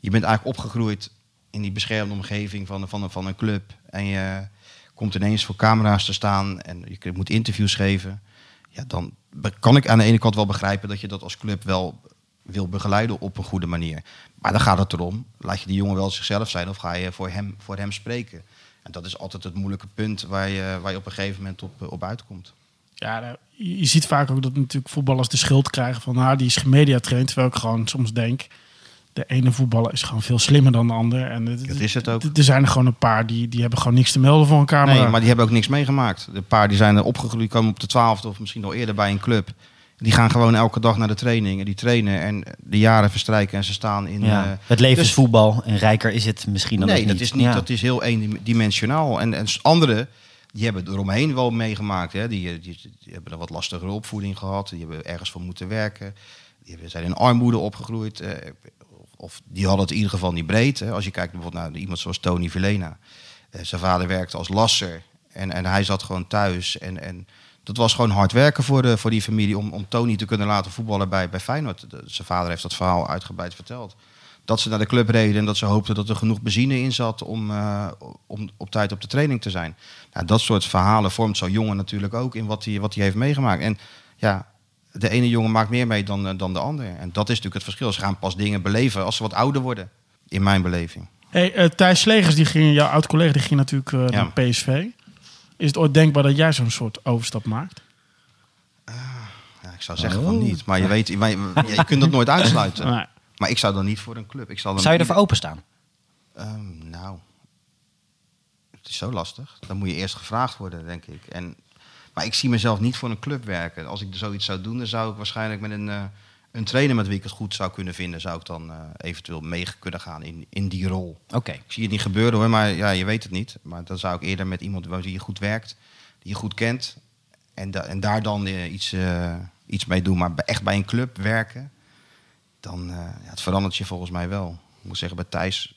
je bent eigenlijk opgegroeid in die beschermde omgeving van, van, van een club. En je komt ineens voor camera's te staan en je moet interviews geven. Ja, dan kan ik aan de ene kant wel begrijpen dat je dat als club wel wil begeleiden op een goede manier. Maar dan gaat het erom, laat je die jongen wel zichzelf zijn of ga je voor hem, voor hem spreken? En dat is altijd het moeilijke punt waar je, waar je op een gegeven moment op, op uitkomt. Ja, nou, je ziet vaak ook dat natuurlijk voetballers de schuld krijgen van nou, die is gemediatraind. Terwijl ik gewoon soms denk, de ene voetballer is gewoon veel slimmer dan de ander. En Dat is het ook. Er zijn er gewoon een paar die, die hebben gewoon niks te melden voor een camera. Nee, maar die hebben ook niks meegemaakt. De paar die zijn er opgegroeid, komen op de twaalfde of misschien al eerder bij een club. Die gaan gewoon elke dag naar de training en die trainen en de jaren verstrijken en ze staan in... ja, eh, het leven dus- is voetbal en rijker is het misschien dan nee, dat is niet. Ja. Dat is heel eendimensionaal. En, en anderen, die hebben eromheen wel meegemaakt. Hè. Die, die, die hebben een wat lastigere opvoeding gehad. Die hebben ergens voor moeten werken. Die hebben, zijn in armoede opgegroeid. eh, of, die hadden het in ieder geval niet breed. Hè. Als je kijkt bijvoorbeeld naar iemand zoals Tony Vilena. Eh, zijn vader werkte als lasser. En, en hij zat gewoon thuis. En, en dat was gewoon hard werken voor, de, voor die familie. Om, om Tony te kunnen laten voetballen bij, bij Feyenoord. De- zijn vader heeft dat verhaal uitgebreid verteld dat ze naar de club reden en dat ze hoopten dat er genoeg benzine in zat om, eh, om op tijd op de training te zijn. Nou, dat soort verhalen vormt zo'n jongen natuurlijk ook in wat hij, wat hij heeft meegemaakt. En ja, de ene jongen maakt meer mee dan, eh, dan de ander. En dat is natuurlijk het verschil. Ze gaan pas dingen beleven als ze wat ouder worden, in mijn beleving. Hey, eh, Thijs Slegers, die ging, jouw oud-collega, die ging natuurlijk Ja. naar PSV. Is het ooit denkbaar dat jij zo'n soort overstap maakt? Ja, ik zou zeggen van niet, maar je, weet, maar je, je kunt dat nooit uitsluiten. Nee. Maar ik zou dan niet voor een club. Ik zal dan Zou je ervoor openstaan? Ehm, nou, het is zo lastig. Dan moet je eerst gevraagd worden, denk ik. En, maar ik zie mezelf niet voor een club werken. Als ik zoiets zou doen, dan zou ik waarschijnlijk met een, eh, een trainer met wie ik het goed zou kunnen vinden, zou ik dan eh, eventueel mee kunnen gaan in, in die rol. Oké. Ik zie het niet gebeuren hoor, maar ja, je weet het niet. Maar dan zou ik eerder met iemand waar je goed werkt, die je goed kent, en, da- en daar dan eh, iets, eh, iets mee doen. Maar echt bij een club werken, dan ja, het verandert je volgens mij wel. Ik moet zeggen, bij Thijs,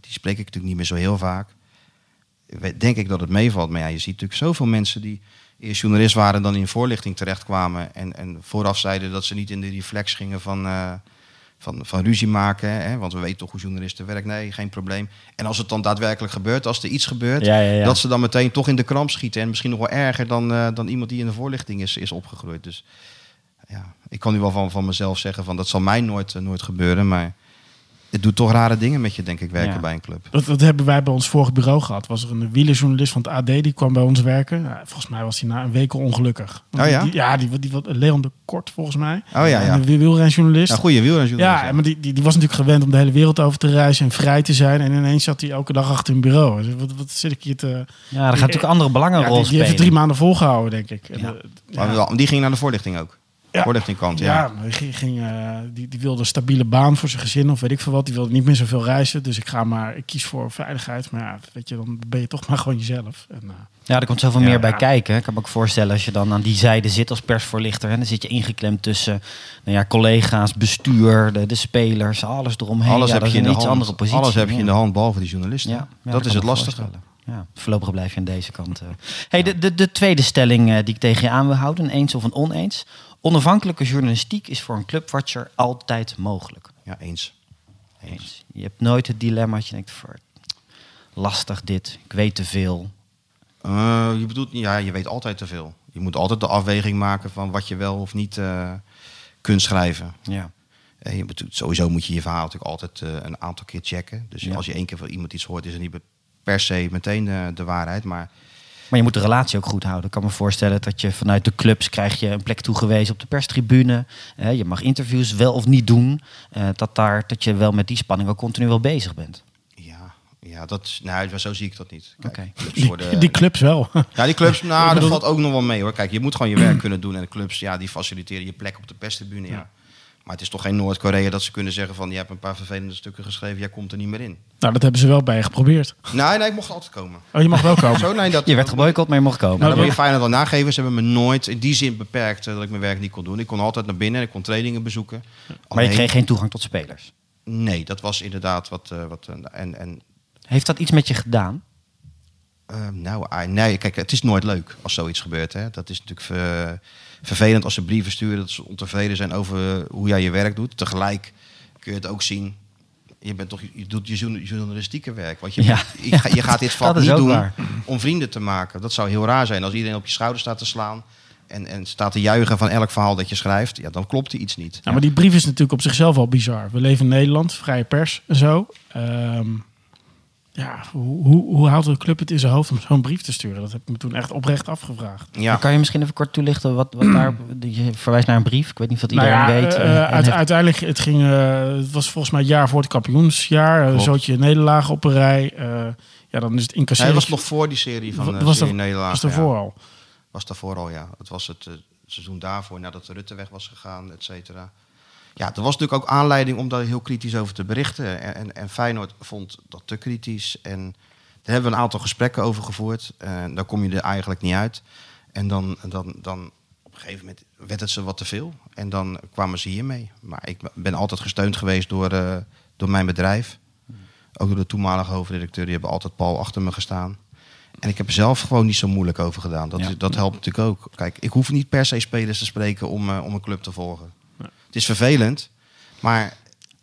die spreek ik natuurlijk niet meer zo heel vaak. Denk ik dat het meevalt. Maar ja, je ziet natuurlijk zoveel mensen die eerst journalist waren, dan in voorlichting terechtkwamen. En, en vooraf zeiden dat ze niet in de reflex gingen van, eh, van, van ruzie maken. Hè? Want we weten toch hoe journalisten werken. Nee, geen probleem. En als het dan daadwerkelijk gebeurt, als er iets gebeurt, Ja, ja, ja. dat ze dan meteen toch in de kramp schieten. En misschien nog wel erger dan, eh, dan iemand die in de voorlichting is, is opgegroeid. Dus ja, ik kan nu wel van, van mezelf zeggen van dat zal mij nooit, eh, nooit gebeuren. Maar het doet toch rare dingen met je, denk ik, werken Ja. bij een club. Dat, dat hebben wij bij ons vorig bureau gehad. Was er een wielerjournalist van het AD, die kwam bij ons werken. Nou, volgens mij was hij na een week al ongelukkig. Want Oh ja? Die, ja, die, die, die, Leon de Kort volgens mij. Oh ja, ja. Een wielrenjournalist. Een goede wielrenjournalist. Ja, maar die, die, die was natuurlijk gewend om de hele wereld over te reizen en vrij te zijn. En ineens zat hij elke dag achter een bureau. Dus wat, wat zit ik hier te... Ja, er gaat natuurlijk andere belangen Ja, rol die, die heeft drie maanden volgehouden, denk ik. En, Ja. ja. Maar die ging naar de voorlichting ook. Ja. Voorlichtingkant, ja. Ja, ging, ging, eh, die, die wilde een stabiele baan voor zijn gezin of weet ik veel wat. Die wilde niet meer zoveel reizen. Dus ik ga maar, ik kies voor veiligheid. Maar ja, weet je, dan ben je toch maar gewoon jezelf. En, eh, Ja, er komt zoveel Ja, meer bij ja. kijken. Ik kan me ook voorstellen als je dan aan die zijde zit als persvoorlichter. En dan zit je ingeklemd tussen nou ja, collega's, bestuur, de, de spelers, alles eromheen. Alles ja, heb je in een de iets hand. andere positie. Alles heb je in de hand, behalve die journalisten. Ja, ja, dat is het lastige. Ja, voorlopig blijf je aan deze kant. eh. Hey, de, de, de tweede stelling eh, die ik tegen je aan wil houden, een eens of een oneens. Onafhankelijke journalistiek is voor een clubwatcher altijd mogelijk. Ja, eens. Eens. Je hebt nooit het dilemma dat je denkt, voor, lastig dit, ik weet te veel. Eh, je bedoelt, ja, je weet altijd te veel. Je moet altijd de afweging maken van wat je wel of niet eh, kunt schrijven. Ja. En je moet, sowieso moet je je verhaal natuurlijk altijd eh, een aantal keer checken. Dus Ja. als je één keer van iemand iets hoort, is het niet per se meteen de, de waarheid. Maar Maar je moet de relatie ook goed houden. Ik kan me voorstellen dat je vanuit de clubs krijg je een plek toegewezen op de perstribune. Eh, je mag interviews wel of niet doen. Eh, dat, daar, dat je wel met die spanning ook continu wel bezig bent. ja, ja dat, nou, zo zie ik dat niet. Kijk, clubs die, worden- die clubs wel. Ja, die clubs, nou, dat valt ook nog wel mee hoor. Kijk, je moet gewoon je werk kunnen doen. En de clubs, ja, die faciliteren je plek op de perstribune, ja. Maar het is toch geen Noord-Korea dat ze kunnen zeggen van... je hebt een paar vervelende stukken geschreven, jij komt er niet meer in. nou, dat hebben ze wel bij je geprobeerd. Nee, nee, ik mocht altijd komen. Oh, je mag wel komen. Zo, nee, dat, Je werd geboycott, maar je mocht komen. Nou, dat Nou, wil je Feyenoord wel nageven. Ze hebben me nooit in die zin beperkt eh, dat ik mijn werk niet kon doen. Ik kon altijd naar binnen, ik kon trainingen bezoeken. maar je Alleen- kreeg geen toegang tot spelers. Nee, dat was inderdaad wat... eh, wat eh, en, en Heeft dat iets met je gedaan? eh, nou, nee, kijk, het is nooit leuk als zoiets gebeurt. Hè. Dat is natuurlijk ver- vervelend als ze brieven sturen... dat ze ontevreden zijn over hoe jij je werk doet. Tegelijk kun je het ook zien... Je, bent toch, je doet je journa- journalistieke werk. Want je, Ja. je, ga- je gaat dit vak niet doen waar. om vrienden te maken. Dat zou heel raar zijn als iedereen op je schouder staat te slaan... en, en staat te juichen van elk verhaal dat je schrijft. Ja, dan klopt er iets niet. Ja, maar die brief is natuurlijk op zichzelf al bizar. We leven in Nederland, vrije pers en zo. Ehm, ja, hoe, hoe, hoe haalt een club het in zijn hoofd om zo'n brief te sturen? Dat heb ik me toen echt oprecht afgevraagd. Ja. Kan je misschien even kort toelichten wat, wat daar... Je verwijst naar een brief. Ik weet niet of dat Nou iedereen ja, weet. eh, eh, en uit- heeft- uiteindelijk, het, ging, eh, het was volgens mij het jaar voor het kampioensjaar. Uh, Klopt. zootje nederlagen op een rij. Eh, ja, dan is het Hij incasseren. was nog voor die serie van Wa- de was serie dat- Nederland. was daarvoor al. Was daarvoor al, ja. Het was het eh, seizoen daarvoor, nadat Rutte weg was gegaan, et cetera. Ja, er was natuurlijk ook aanleiding om daar heel kritisch over te berichten. En, en, en Feyenoord vond dat te kritisch. En daar hebben we een aantal gesprekken over gevoerd. En daar kom je er eigenlijk niet uit. En dan, dan, dan op een gegeven moment werd het ze wat te veel. En dan kwamen ze hiermee. Maar ik ben altijd gesteund geweest door, eh, door mijn bedrijf. Ook door de toenmalige hoofdredacteur. Die hebben altijd Paul achter me gestaan. En ik heb er zelf gewoon niet zo moeilijk over gedaan. Dat, Ja. dat helpt natuurlijk ook. Kijk, ik hoef niet per se spelers te spreken om, eh, om een club te volgen. Het is vervelend, maar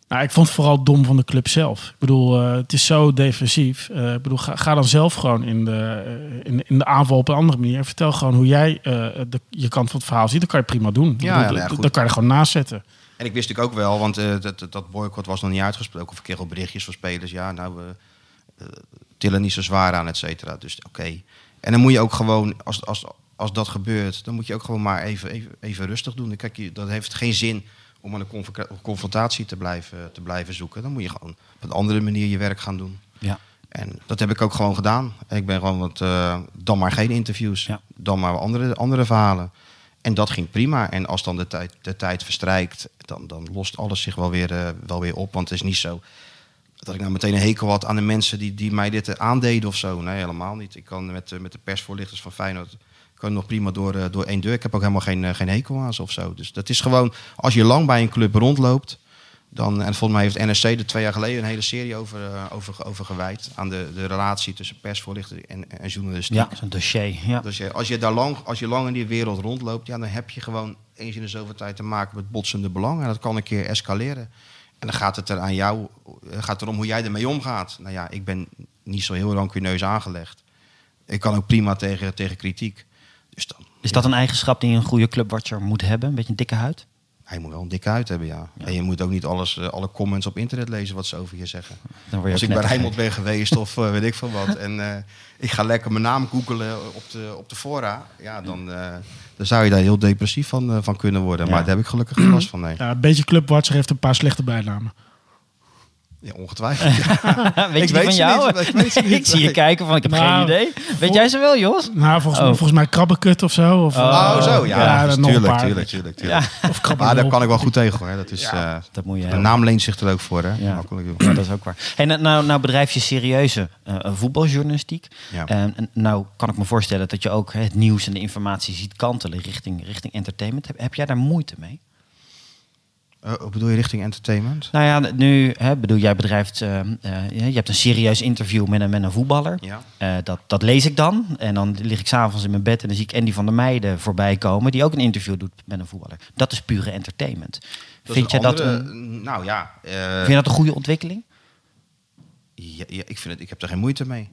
Nou, ik vond het vooral dom van de club zelf. Ik bedoel, eh, het is zo defensief. Eh, ik bedoel, ga, ga dan zelf gewoon in de, eh, in, in de aanval op een andere manier. Vertel gewoon hoe jij de, je kant van het verhaal ziet. Dan kan je prima doen. Ja, bedoel, ja, nou ja, d- goed. dan kan je er gewoon naast zetten. En ik wist natuurlijk ook wel, want dat, dat boycott was nog niet uitgesproken. Of ik kreeg al berichtjes van spelers. Ja, nou, we tillen niet zo zwaar aan, et cetera. Dus oké. En dan moet je ook gewoon, als, als, als dat gebeurt, dan moet je ook gewoon maar even, even, even rustig doen. Kijk, je, dat heeft geen zin om aan een conf- confrontatie te blijven, te blijven zoeken. Dan moet je gewoon op een andere manier je werk gaan doen. Ja. En dat heb ik ook gewoon gedaan. Ik ben gewoon wat, eh, dan maar geen interviews, Ja. dan maar andere, andere verhalen. En dat ging prima. En als dan de tijd, de tijd verstrijkt, dan, dan lost alles zich wel weer, eh, wel weer op. Want het is niet zo dat ik nou meteen een hekel had aan de mensen die, die mij dit eh, aandeden of zo. Nee, helemaal niet. Ik kan met, met de persvoorlichters van Feyenoord kan nog prima door, eh, door één deur. Ik heb ook helemaal geen, eh, geen hekel aan ze of zo. Dus dat is gewoon, als je lang bij een club rondloopt, dan, en volgens mij heeft NRC er twee jaar geleden een hele serie over, eh, over, over gewijd. Aan de, de relatie tussen persvoorlichter en, en journalistiek. Ja, zo'n dossier. Ja. Dus je, als, je daar lang, als je lang in die wereld rondloopt, ja, dan heb je gewoon eens in de zoveel tijd te maken met botsende belangen. En dat kan een keer escaleren. En dan gaat het er aan jou, gaat erom hoe jij ermee omgaat. Nou ja, ik ben niet zo heel rancuneus aangelegd. Ik kan ook prima tegen, tegen kritiek. Dus dan, Is dat een eigenschap die een goede clubwatcher moet hebben? Een beetje een dikke huid? hij moet wel een dikke huid hebben, ja. En je moet ook niet alles, eh, alle comments op internet lezen wat ze over je zeggen. Dan word je Als ik bij. Rijnmond ben geweest of eh, weet ik veel wat. En eh, ik ga lekker mijn naam googelen op de, op de fora. Ja, dan, eh, dan zou je daar heel depressief van, van kunnen worden. Ja. Maar daar heb ik gelukkig geen last van. Nee. Ja, een beetje clubwatcher heeft een paar slechte bijnamen. Ja, ongetwijfeld. weet Ik je weet van jou? niet, ik weet ze Nee, niet, ik zie je kijken van ik heb Nou, geen idee. Weet jij ze wel, Jos? Nou, volgens, Oh. volgens mij krabbenkut of zo. Of, Oh, Oh, zo. Ja, ja, dus een tuurlijk, paar. tuurlijk, tuurlijk, tuurlijk. Ja, of Maar krabbenwolf. daar kan ik wel goed tegen hoor. Dat is, eh, dat moet je de hebben. naam leent zich er ook voor. Hè? Ja. Doen. Ja, dat is ook waar. Hey, nou, nou, nou bedrijf je serieuze eh, voetbaljournalistiek. Ja. En, en nou kan ik me voorstellen dat je ook hè, het nieuws en de informatie ziet kantelen richting, richting entertainment. Heb, heb jij daar moeite mee? Wat bedoel je richting entertainment? Nou ja, nu hè, bedoel jij bedrijft, eh, eh, je hebt een serieus interview met een, met een voetballer. Ja. Dat, dat lees ik dan. En dan lig ik s'avonds in mijn bed en dan zie ik Andy van der Meijden voorbij komen. Die ook een interview doet met een voetballer. Dat is pure entertainment. Dat vind, je dat een, Nou ja, vind je dat een goede ontwikkeling? ja, ja, ik, vind het, ik heb er geen moeite mee.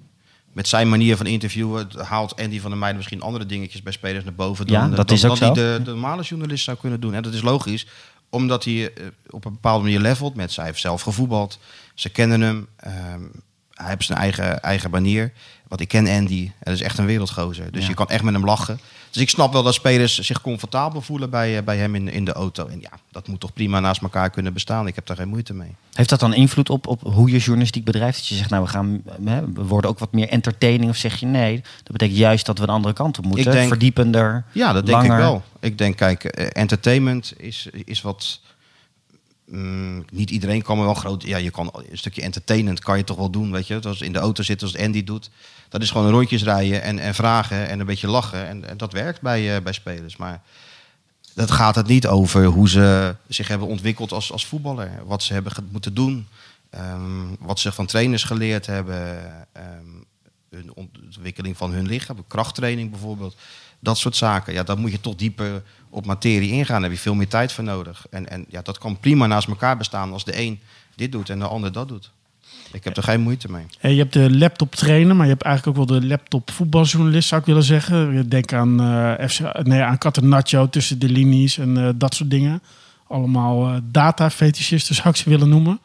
Met zijn manier van interviewen haalt Andy van der Meijden misschien andere dingetjes bij spelers naar boven dan, Ja, dat dan, is ook dan die de, de normale journalist zou kunnen doen. En dat is logisch, omdat hij eh, op een bepaalde manier levelt met zij heeft zelf gevoetbald. Ze kennen hem. ehm, hij heeft zijn eigen, eigen manier. Want ik ken Andy. Hij is echt een wereldgozer. Dus Ja. je kan echt met hem lachen. Dus ik snap wel dat spelers zich comfortabel voelen bij, eh, bij hem in, in de auto. En ja, dat moet toch prima naast elkaar kunnen bestaan. Ik heb daar geen moeite mee. Heeft dat dan invloed op, op hoe je journalistiek bedrijft? Dat je zegt, nou we gaan, we worden ook wat meer entertaining. Of zeg je nee, dat betekent juist dat we een andere kant op moeten. Ik denk- Verdiepender. Ja, dat denk ik wel. Ik denk, kijk, eh, entertainment is, is wat. Mm, niet iedereen kan wel groot. Ja, je kan een stukje entertainment kan je toch wel doen, weet je. Als in de auto zitten, als Andy doet. Dat is gewoon rondjes rijden en, en vragen en een beetje lachen. En, dat werkt bij, eh, bij spelers. Maar dat gaat het niet over hoe ze zich hebben ontwikkeld als, als voetballer. Wat ze hebben moeten doen. ehm, wat ze van trainers geleerd hebben. ehm, hun ontwikkeling van hun lichaam. Krachttraining bijvoorbeeld. Dat soort zaken. Ja, daar moet je toch dieper op materie ingaan. Daar heb je veel meer tijd voor nodig. En, en ja, dat kan prima naast elkaar bestaan als de een dit doet en de ander dat doet. Ik heb er geen moeite mee. Hey, je hebt de laptop trainer, maar je hebt eigenlijk ook wel de laptop voetbaljournalist, zou ik willen zeggen. Denk aan, eh FC, nee, aan Catenaccio tussen de linies en eh, dat soort dingen. Allemaal eh data-fetischisten zou ik ze willen noemen.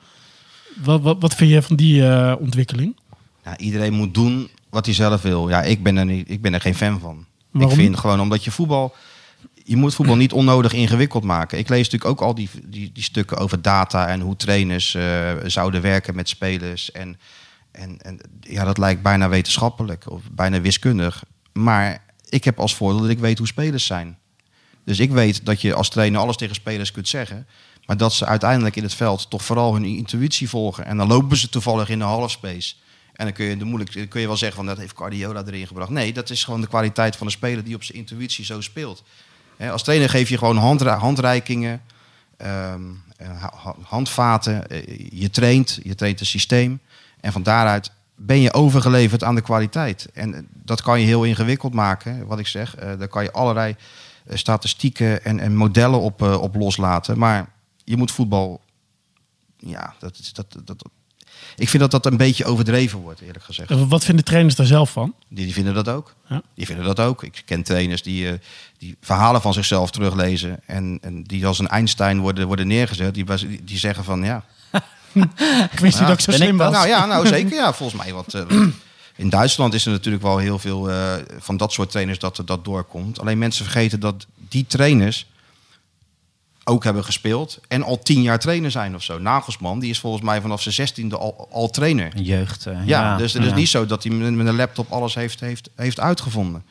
Wat, wat, wat vind je van die eh, ontwikkeling? Ja, iedereen moet doen wat hij zelf wil. Ja, ik ben er, niet, ik ben er geen fan van. Waarom? Ik vind gewoon omdat je voetbal. Je moet voetbal niet onnodig ingewikkeld maken. Ik lees natuurlijk ook al die, die, die stukken over data en hoe trainers eh, zouden werken met spelers. En, en, en ja, dat lijkt bijna wetenschappelijk of bijna wiskundig. Maar ik heb als voordeel dat ik weet hoe spelers zijn. Dus ik weet dat je als trainer alles tegen spelers kunt zeggen. Maar dat ze uiteindelijk in het veld toch vooral hun intuïtie volgen. En dan lopen ze toevallig in de halfspace. En dan kun je, de moeilijk, kun je wel zeggen van dat heeft Guardiola erin gebracht. Nee, dat is gewoon de kwaliteit van de speler die op zijn intuïtie zo speelt. Als trainer geef je gewoon handreikingen, ehm, eh, ha- ha- handvaten. eh, je traint, je traint een systeem. En van daaruit ben je overgeleverd aan de kwaliteit. En eh, dat kan je heel ingewikkeld maken, wat ik zeg. Daar kan je allerlei statistieken en, en modellen op, op loslaten. Maar je moet voetbal. Ja, dat, is- dat, dat- ik vind dat dat een beetje overdreven wordt, eerlijk gezegd. Eh, Wat vinden trainers daar zelf van? Die, die vinden dat ook. Ja. Die vinden dat ook. Ik ken trainers die, eh, die verhalen van zichzelf teruglezen. En, en die als een Einstein worden, worden neergezet. Die, die, zeggen van ja. Ik wist niet dat ik zo slim ik was. dat? Nou ja, nou zeker. Ja, volgens mij wat. eh, in Duitsland is er natuurlijk wel heel veel eh, van dat soort trainers dat dat doorkomt. Alleen mensen vergeten dat die trainers ook hebben gespeeld en al tien jaar trainer zijn of zo. Nagelsman, die is volgens mij vanaf zijn zestiende al, al trainer. Jeugd. eh, Ja, dus het is ja. niet zo dat hij met een laptop alles heeft, heeft, heeft uitgevonden.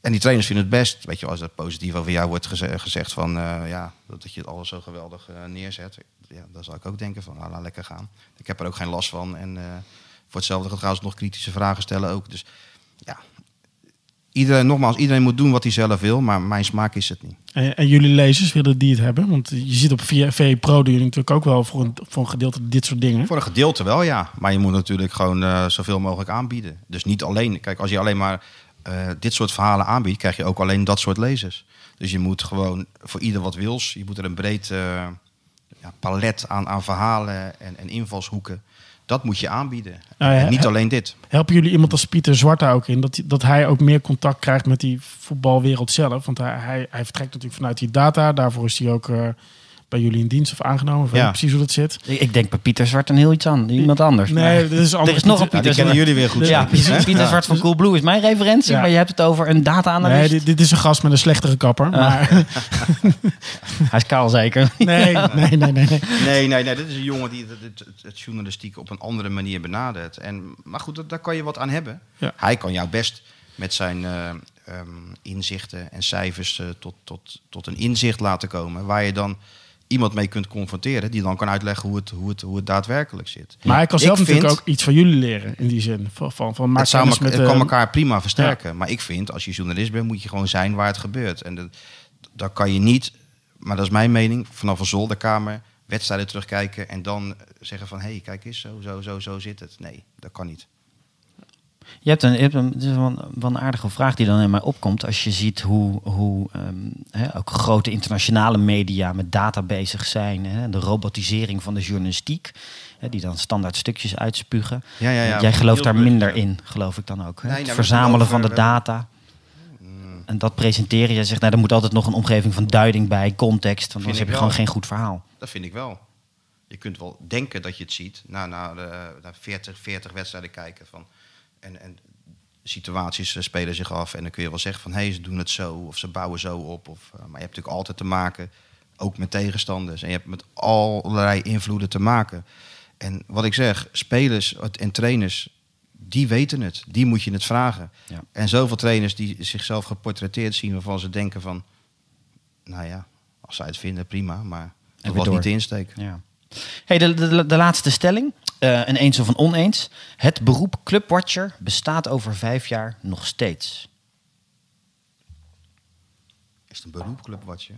En die trainers vinden het best, weet je, als dat positief over jou wordt geze- gezegd van eh, ja, dat je het alles zo geweldig eh, neerzet. Ja, dan zou ik ook denken van nou, laat lekker gaan. Ik heb er ook geen last van. En voor hetzelfde gaat trouwens nog kritische vragen stellen ook. Dus ja, iedereen, nogmaals, iedereen moet doen wat hij zelf wil, maar mijn smaak is het niet. En, en jullie lezers willen die het hebben? Want je ziet op VE Pro doen jullie natuurlijk ook wel voor een, voor een gedeelte dit soort dingen. Voor een gedeelte wel, ja. Maar je moet natuurlijk gewoon eh, zoveel mogelijk aanbieden. Dus niet alleen. Kijk, als je alleen maar eh, dit soort verhalen aanbiedt, krijg je ook alleen dat soort lezers. Dus je moet gewoon voor ieder wat wils. Je moet er een breed eh, ja, palet aan, aan verhalen en, en invalshoeken. Dat moet je aanbieden. Nou ja, en niet alleen dit. Helpen jullie iemand als Pieter Zwart daar ook in? Dat, dat hij ook meer contact krijgt met die voetbalwereld zelf? Want hij, hij, hij vertrekt natuurlijk vanuit die data. Daarvoor is hij ook eh, bij jullie in dienst of aangenomen. Ik weet Ja. niet precies hoe dat zit. Ik, ik denk bij Pieter Zwart een heel iets aan, iemand anders. Nee, Maar- dit is er anders. is nog een Ja, die Pieter kennen Zwart. jullie weer goed. Ja, Pieter, Ja. Zwart van Coolblue is mijn referentie, Ja. maar je hebt het over een Nee, data-analyst. dit, dit is een gast met een slechtere kapper. Maar Hij is kaal zeker. nee, nee, nee, nee, nee. Nee, nee, nee. Dit is een jongen die het, het, het, het journalistiek op een andere manier benadert. En, maar goed, dat- daar kan je wat aan hebben. Ja. Hij kan jou best met zijn eh, ehm, inzichten en cijfers eh, tot, tot, tot een inzicht laten komen. Waar je dan iemand mee kunt confronteren. Die dan kan uitleggen hoe het, hoe het, hoe het daadwerkelijk zit. Maar hij kan Ik zelf natuurlijk vind- ook iets van jullie leren in die zin. Van, van, van Het, zou met het kan de- elkaar prima versterken. Maar ik vind, als je journalist bent, moet je gewoon zijn waar het gebeurt. En dat, dat kan je niet, maar dat is mijn mening, vanaf een zolderkamer wedstrijden terugkijken en dan zeggen van, hé, hey, kijk eens, zo, zo, zo, zo zit het. Nee, dat kan niet. Je hebt een, je hebt een, het is wel een, wel een aardige vraag die dan in mij opkomt. Als je ziet hoe, hoe ehm, ook grote internationale media met data bezig zijn. De robotisering van de journalistiek. Die dan standaard stukjes uitspugen. Ja, ja, ja. Jij gelooft daar minder in, geloof ik dan ook. Nee, het nou, verzamelen van de data. En dat presenteren. Je zegt, nou, er moet altijd nog een omgeving van duiding bij, context. Want anders heb je wel. gewoon geen goed verhaal. Dat vind ik wel. Je kunt wel denken dat je het ziet, na, na, de, na 40, 40 wedstrijden kijken. Van, en, en situaties eh, spelen zich af. En dan kun je wel zeggen van, hé, hey, ze doen het zo. Of ze bouwen zo op. Of, eh, maar je hebt natuurlijk altijd te maken, ook met tegenstanders. En je hebt met allerlei invloeden te maken. En wat ik zeg, spelers en trainers, die weten het. Die moet je het vragen. Ja. En zoveel trainers die zichzelf geportretteerd zien... waarvan ze denken van, nou ja, als zij het vinden, prima. Maar dat was niet de insteek. Ja. Hey, de, de, de laatste stelling. Eh, een eens of een oneens. Het beroep clubwatcher bestaat over vijf jaar nog steeds. Is het een beroep, clubwatcher?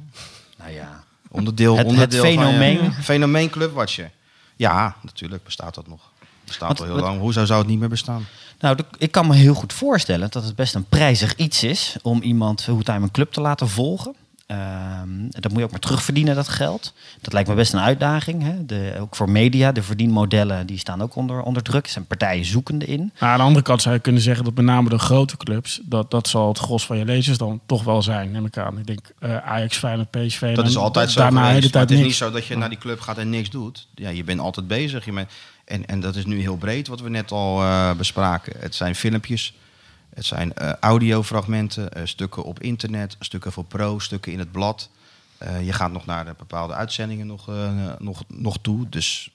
Nou ja. Onderdeel, Het- het fenomeen. Van, je- fenomeen clubwatcher. Ja, natuurlijk bestaat dat nog. Bestaat al heel wat- lang. Hoezo zou het niet meer bestaan? Nou, ik kan me heel goed voorstellen dat het best een prijzig iets is om iemand fulltime een club te laten volgen. Ehm, dat moet je ook maar terugverdienen, dat geld. Dat lijkt me best een uitdaging. Hè? De, ook voor media, de verdienmodellen die staan ook onder, onder druk. Er zijn partijen zoekende in. Nou, aan de andere kant zou je kunnen zeggen dat met name de grote clubs, dat, dat zal het gros van je lezers dan toch wel zijn, neem ik aan. Ik denk eh, Ajax, Feyenoord, PSV. Dat is altijd zo Daarna geweest. Maar tijd het is niks. niet zo dat je naar die club gaat en niks doet. Ja, je bent altijd bezig. Je bent, en, en dat is nu heel breed wat we net al eh, bespraken. Het zijn filmpjes. Het zijn eh, audiofragmenten, eh, stukken op internet, stukken voor pro, stukken in het blad. Eh, je gaat nog naar de bepaalde uitzendingen nog, nog, nog toe. Dus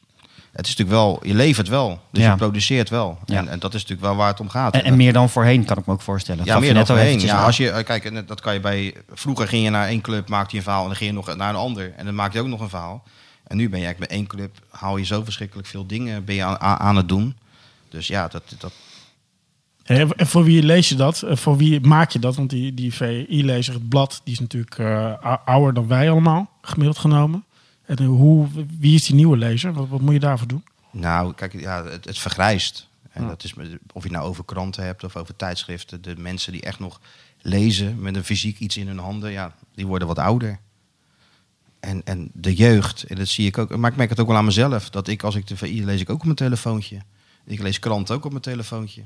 het is natuurlijk wel, je levert wel. Dus Ja. je produceert wel. Ja. En, en dat is natuurlijk wel waar het om gaat. En, en meer dan voorheen, kan ik me ook voorstellen. Ja, gaf meer dan voorheen. Ja, als je, kijk, dat kan je bij. Vroeger ging je naar één club, maakte je een verhaal en dan ging je nog naar een ander. En dan maak je ook nog een verhaal. En nu ben je eigenlijk bij één club, haal je zo verschrikkelijk veel dingen ben je aan, aan, het doen. Dus ja, dat, dat, En voor wie lees je dat? Voor wie maak je dat? Want die, die VI-lezer, het blad, die is natuurlijk eh, ou- ouder dan wij allemaal, gemiddeld genomen. En eh, hoe, wie is die nieuwe lezer? Wat, wat moet je daarvoor doen? nou, kijk, ja, het, het vergrijst. En Ja. dat is, met- of je nou over kranten hebt of over tijdschriften. De mensen die echt nog lezen met een fysiek iets in hun handen, ja, die worden wat ouder. En, en de jeugd, en dat zie ik ook, maar ik merk het ook wel aan mezelf. Dat ik, als ik de VI lees, ik ook op mijn telefoontje. Ik lees kranten ook op mijn telefoontje.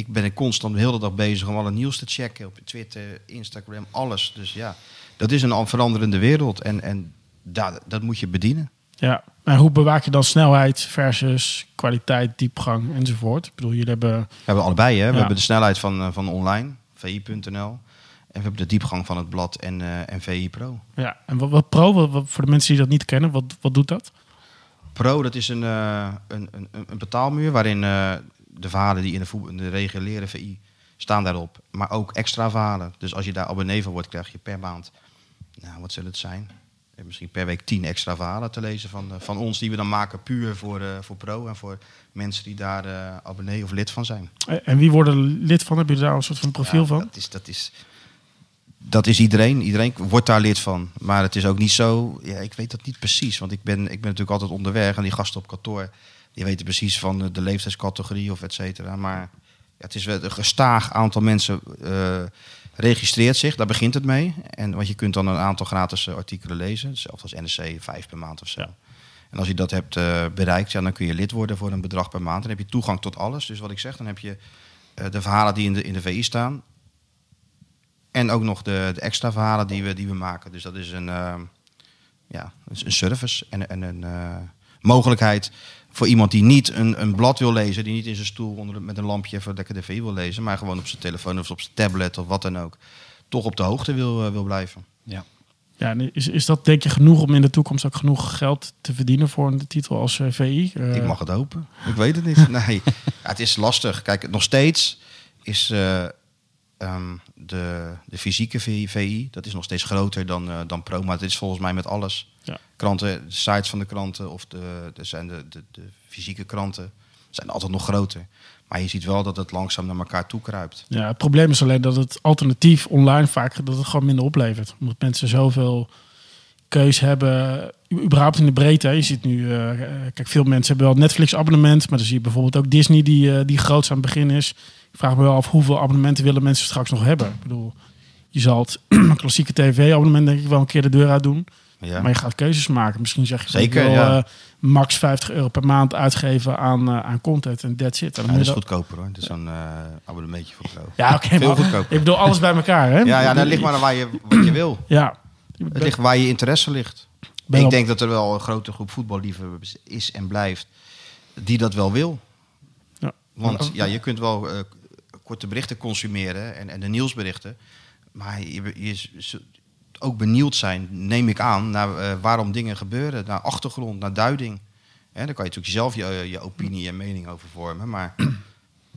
Ik ben constant de hele dag bezig om alle nieuws te checken op Twitter, Instagram, alles. Dus ja, dat is een veranderende wereld en, en da- dat moet je bedienen. Ja, en hoe bewaak je dan snelheid versus kwaliteit, diepgang enzovoort? Ik bedoel, jullie hebben... We hebben allebei, hè? We Ja. hebben de snelheid van, eh, van online, vi.nl. En we hebben de diepgang van het blad en, eh, en VI Pro. Ja, en wat, wat pro, wat, wat- voor de mensen die dat niet kennen, wat, wat doet dat? Pro, dat is een, eh, een, een, een betaalmuur waarin de verhalen die in de, voetbal, in de reguliere VI staan daarop. Maar ook extra verhalen. Dus als je daar abonnee van wordt, krijg je per maand, nou wat zullen het zijn? Eh, Misschien per week tien extra verhalen te lezen van, eh, van ons die we dan maken puur voor, eh, voor Pro. En voor mensen die daar abonnee of lid van zijn. En wie worden lid van? Heb je daar een soort van profiel Ja, van? Dat is, dat, is, dat is iedereen. Iedereen wordt daar lid van. Maar het is ook niet zo. Ja, ik weet dat niet precies. Want ik ben, ik ben natuurlijk altijd onderweg. En die gasten op kantoor. Die weten precies van de, de leeftijdscategorie of et cetera. Maar ja, het is wel een gestaag aantal mensen. eh, registreert zich, daar begint het mee. En, want je kunt dan een aantal gratis eh, artikelen lezen. Hetzelfde als NRC, vijf per maand of zo. Ja. En als je dat hebt eh, bereikt, ja, dan kun je lid worden voor een bedrag per maand. Dan heb je toegang tot alles. Dus wat ik zeg, dan heb je de verhalen die in de, in de VI staan. En ook nog de, de extra verhalen die we, die we maken. Dus dat is een, ja, een service en, en een mogelijkheid voor iemand die niet een, een blad wil lezen, die niet in zijn stoel onder, met een lampje even lekker de TV wil lezen, maar gewoon op zijn telefoon of op zijn tablet of wat dan ook, toch op de hoogte wil, uh, wil blijven. Ja. Ja, is, is dat denk je genoeg om in de toekomst ook genoeg geld te verdienen voor een titel als uh, VI? Uh... Ik mag het hopen. Ik weet het niet. nee, ja, het is lastig. Kijk, nog steeds is uh, um, de, de fysieke VI, dat is nog steeds groter dan, dan pro. Maar is volgens mij met alles. Ja. Kranten, de sites van de kranten of de, de, zijn de, de, de fysieke kranten zijn altijd nog groter. Maar je ziet wel dat het langzaam naar elkaar toe kruipt. Ja, het probleem is alleen dat het alternatief online vaak dat het gewoon minder oplevert. Omdat mensen zoveel keus hebben, überhaupt in de breedte. Je ziet nu, uh, kijk, veel mensen hebben wel Netflix-abonnement, maar dan zie je bijvoorbeeld ook Disney die, uh, die groot aan het begin is. Ik vraag me wel af hoeveel abonnementen willen mensen straks nog hebben. Ik bedoel, je zal het klassieke tv-abonnement denk ik wel een keer de deur uit doen. Ja. Maar je gaat keuzes maken. Misschien zeg je Zeker, ja. uh, max 50 euro per maand uitgeven aan, uh, aan content en that's it. En Ja, dat is goedkoper hoor. Dat is zo'n uh, abonnementje voor. Ja, oké. Veel maar goedkoper. ik bedoel, alles bij elkaar, hè? Ja, ja, dat ligt maar aan waar je, wat je wil. Ja. Het ligt waar je interesse ligt. Ben ik denk dat er wel een grote groep voetballiefhebbers is en blijft die dat wel wil. Ja. Want ja, je kunt wel eh, korte berichten consumeren en, en de nieuwsberichten. Maar je, je ook benieuwd zijn, neem ik aan, naar eh, waarom dingen gebeuren. Naar achtergrond, naar duiding. Hè, daar kan je natuurlijk zelf je, je opinie en mening over vormen. Maar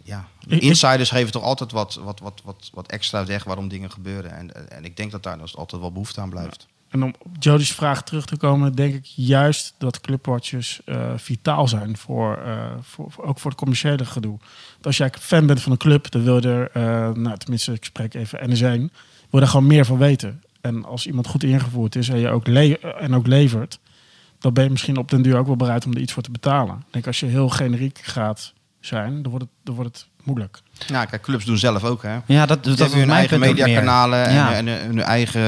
ja, insiders geven toch altijd wat, wat, wat, wat, wat extra weg waarom dingen gebeuren. En, en ik denk dat daar dus altijd wel behoefte aan blijft. En om op Jody's vraag terug te komen, denk ik juist dat clubwatches eh, vitaal zijn voor, eh, voor, voor- ook voor het commerciële gedoe. Want als jij fan bent van een club, dan wil je er, eh, nou tenminste, ik spreek even NS1, wil je daar gewoon meer van weten. En als iemand goed ingevoerd is en je ook, le- en ook levert, dan ben je misschien op den duur ook wel bereid om er iets voor te betalen. Ik denk als je heel generiek gaat zijn, dan wordt het, dan wordt het moeilijk. Nou, kijk, clubs doen zelf ook, hè. Ja, dat, dat hun eigen mediakanalen en, Ja. en, en hun eigen...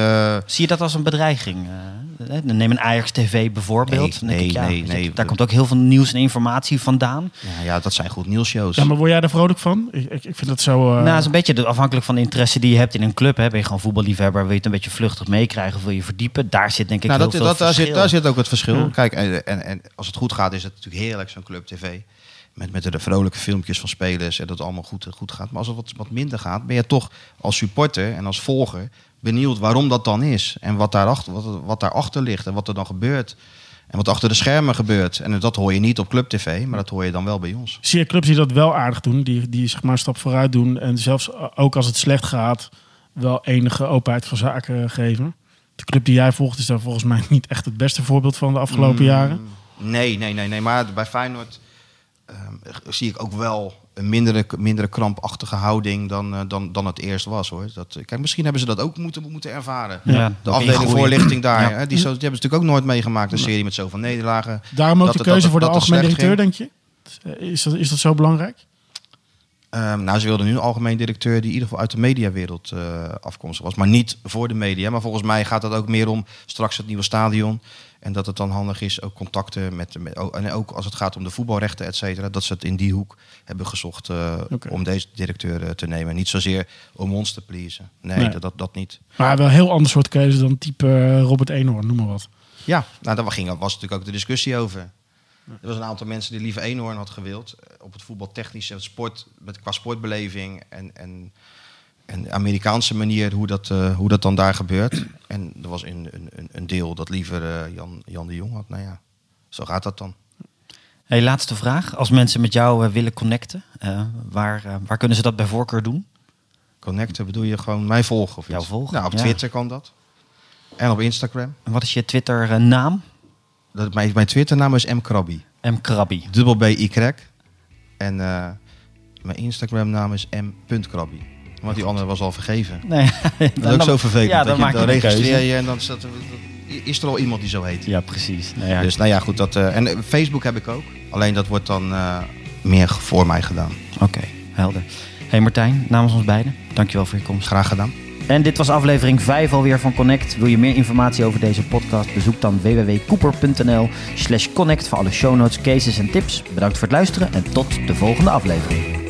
Zie je dat als een bedreiging? Eh, hè? neem een Ajax TV bijvoorbeeld. Nee, nee, ik, ja, nee, nee. Daar komt ook heel veel nieuws en informatie vandaan. Ja, ja, dat zijn goed nieuwsshows. Ja, maar word jij daar vrolijk van? Ik, ik, ik vind dat zo... eh, Nou, het is een beetje de- afhankelijk van de interesse die je hebt in een club. Hè. Ben je gewoon voetballiefhebber, wil je het een beetje vluchtig meekrijgen of wil je verdiepen? Daar zit denk ik nou, heel dat, veel dat, daar, zit, daar zit ook het verschil. Ja. Kijk, en, en, en als het goed gaat, is het natuurlijk heerlijk, zo'n club tv. Met, met de vrolijke filmpjes van spelers en dat het allemaal goed, goed gaat. Maar als het wat, wat minder gaat, ben je toch als supporter en als volger benieuwd waarom dat dan is. En wat daarachter, wat, wat daarachter ligt en wat er dan gebeurt. En wat achter de schermen gebeurt. En dat hoor je niet op club tv, maar dat hoor je dan wel bij ons. Zie je clubs die dat wel aardig doen, die, die zeg maar een stap vooruit doen en zelfs ook als het slecht gaat, wel enige openheid van zaken geven. De club die jij volgt is daar volgens mij niet echt het beste voorbeeld van de afgelopen Mm. jaren. Nee, nee, nee, nee. Maar bij Feyenoord ehm, zie ik ook wel een mindere, mindere krampachtige houding dan, eh, dan, dan het eerst was. Hoor. Dat, kijk, misschien hebben ze dat ook moeten, moeten ervaren. Ja, De afdeling ingroeien. voorlichting daar, Ja. hè, die, zo, die hebben ze natuurlijk ook nooit meegemaakt. Een serie met zoveel nederlagen. Daarom ook Dat de keuze dat- voor de dat algemeen directeur, denk je? Is dat, is dat zo belangrijk? Ehm, nou, ze wilden nu een algemeen directeur die in ieder geval uit de mediawereld eh afkomstig was. Maar niet voor de media. Maar volgens mij gaat het ook meer om straks het nieuwe stadion. En dat het dan handig is, ook contacten met... met ook- en ook als het gaat om de voetbalrechten, et cetera... dat ze het in die hoek hebben gezocht eh, om deze directeur eh, te nemen. Niet zozeer om ons te pleasen. Nee, Nee. Dat, dat, dat niet. Maar wel een heel ander soort keuze dan type eh, Robert Eenhoorn, noem maar wat. Ja, nou, daar ging, was natuurlijk ook de discussie over. Er was een aantal mensen die liever eenhoorn had gewild. Op het voetbaltechnische, het sport, met, qua sportbeleving en, en, en de Amerikaanse manier hoe dat, eh, hoe dat dan daar gebeurt. En er was een, een, een- deel dat liever eh, Jan, Jan de Jong had. Nou ja, zo gaat dat dan. Hey, laatste vraag. Als mensen met jou eh, willen connecten, waar, waar kunnen ze dat bij voorkeur doen? Connecten bedoel je gewoon mij volgen of Jou iets? volgen, Nou, op ja. Twitter kan dat. En op Instagram. En wat is je Twitter naam? Dat, mijn, mijn Twitternaam is M. Krabby. M. Krabby. Dubbel B Y. En mijn Instagram naam is m.krabby. Want die andere was al vergeven. Nee, Dat is ook zo vervelend. Ja, dat dan je, dan een registreer je en dan staat er, is er al iemand die zo heet. Ja, precies. Nou ja, Dus nou ja, goed. Dat, eh, en eh, Facebook heb ik ook. Alleen dat wordt dan eh, meer voor mij gedaan. Oké, helder. Hey Martijn, namens ons beiden, dankjewel voor je komst. Graag gedaan. En dit was aflevering 5 alweer van Connect. Wil je meer informatie over deze podcast? Bezoek dan www.cooper.nl slash connect voor alle show notes, cases en tips. Bedankt voor het luisteren en tot de volgende aflevering.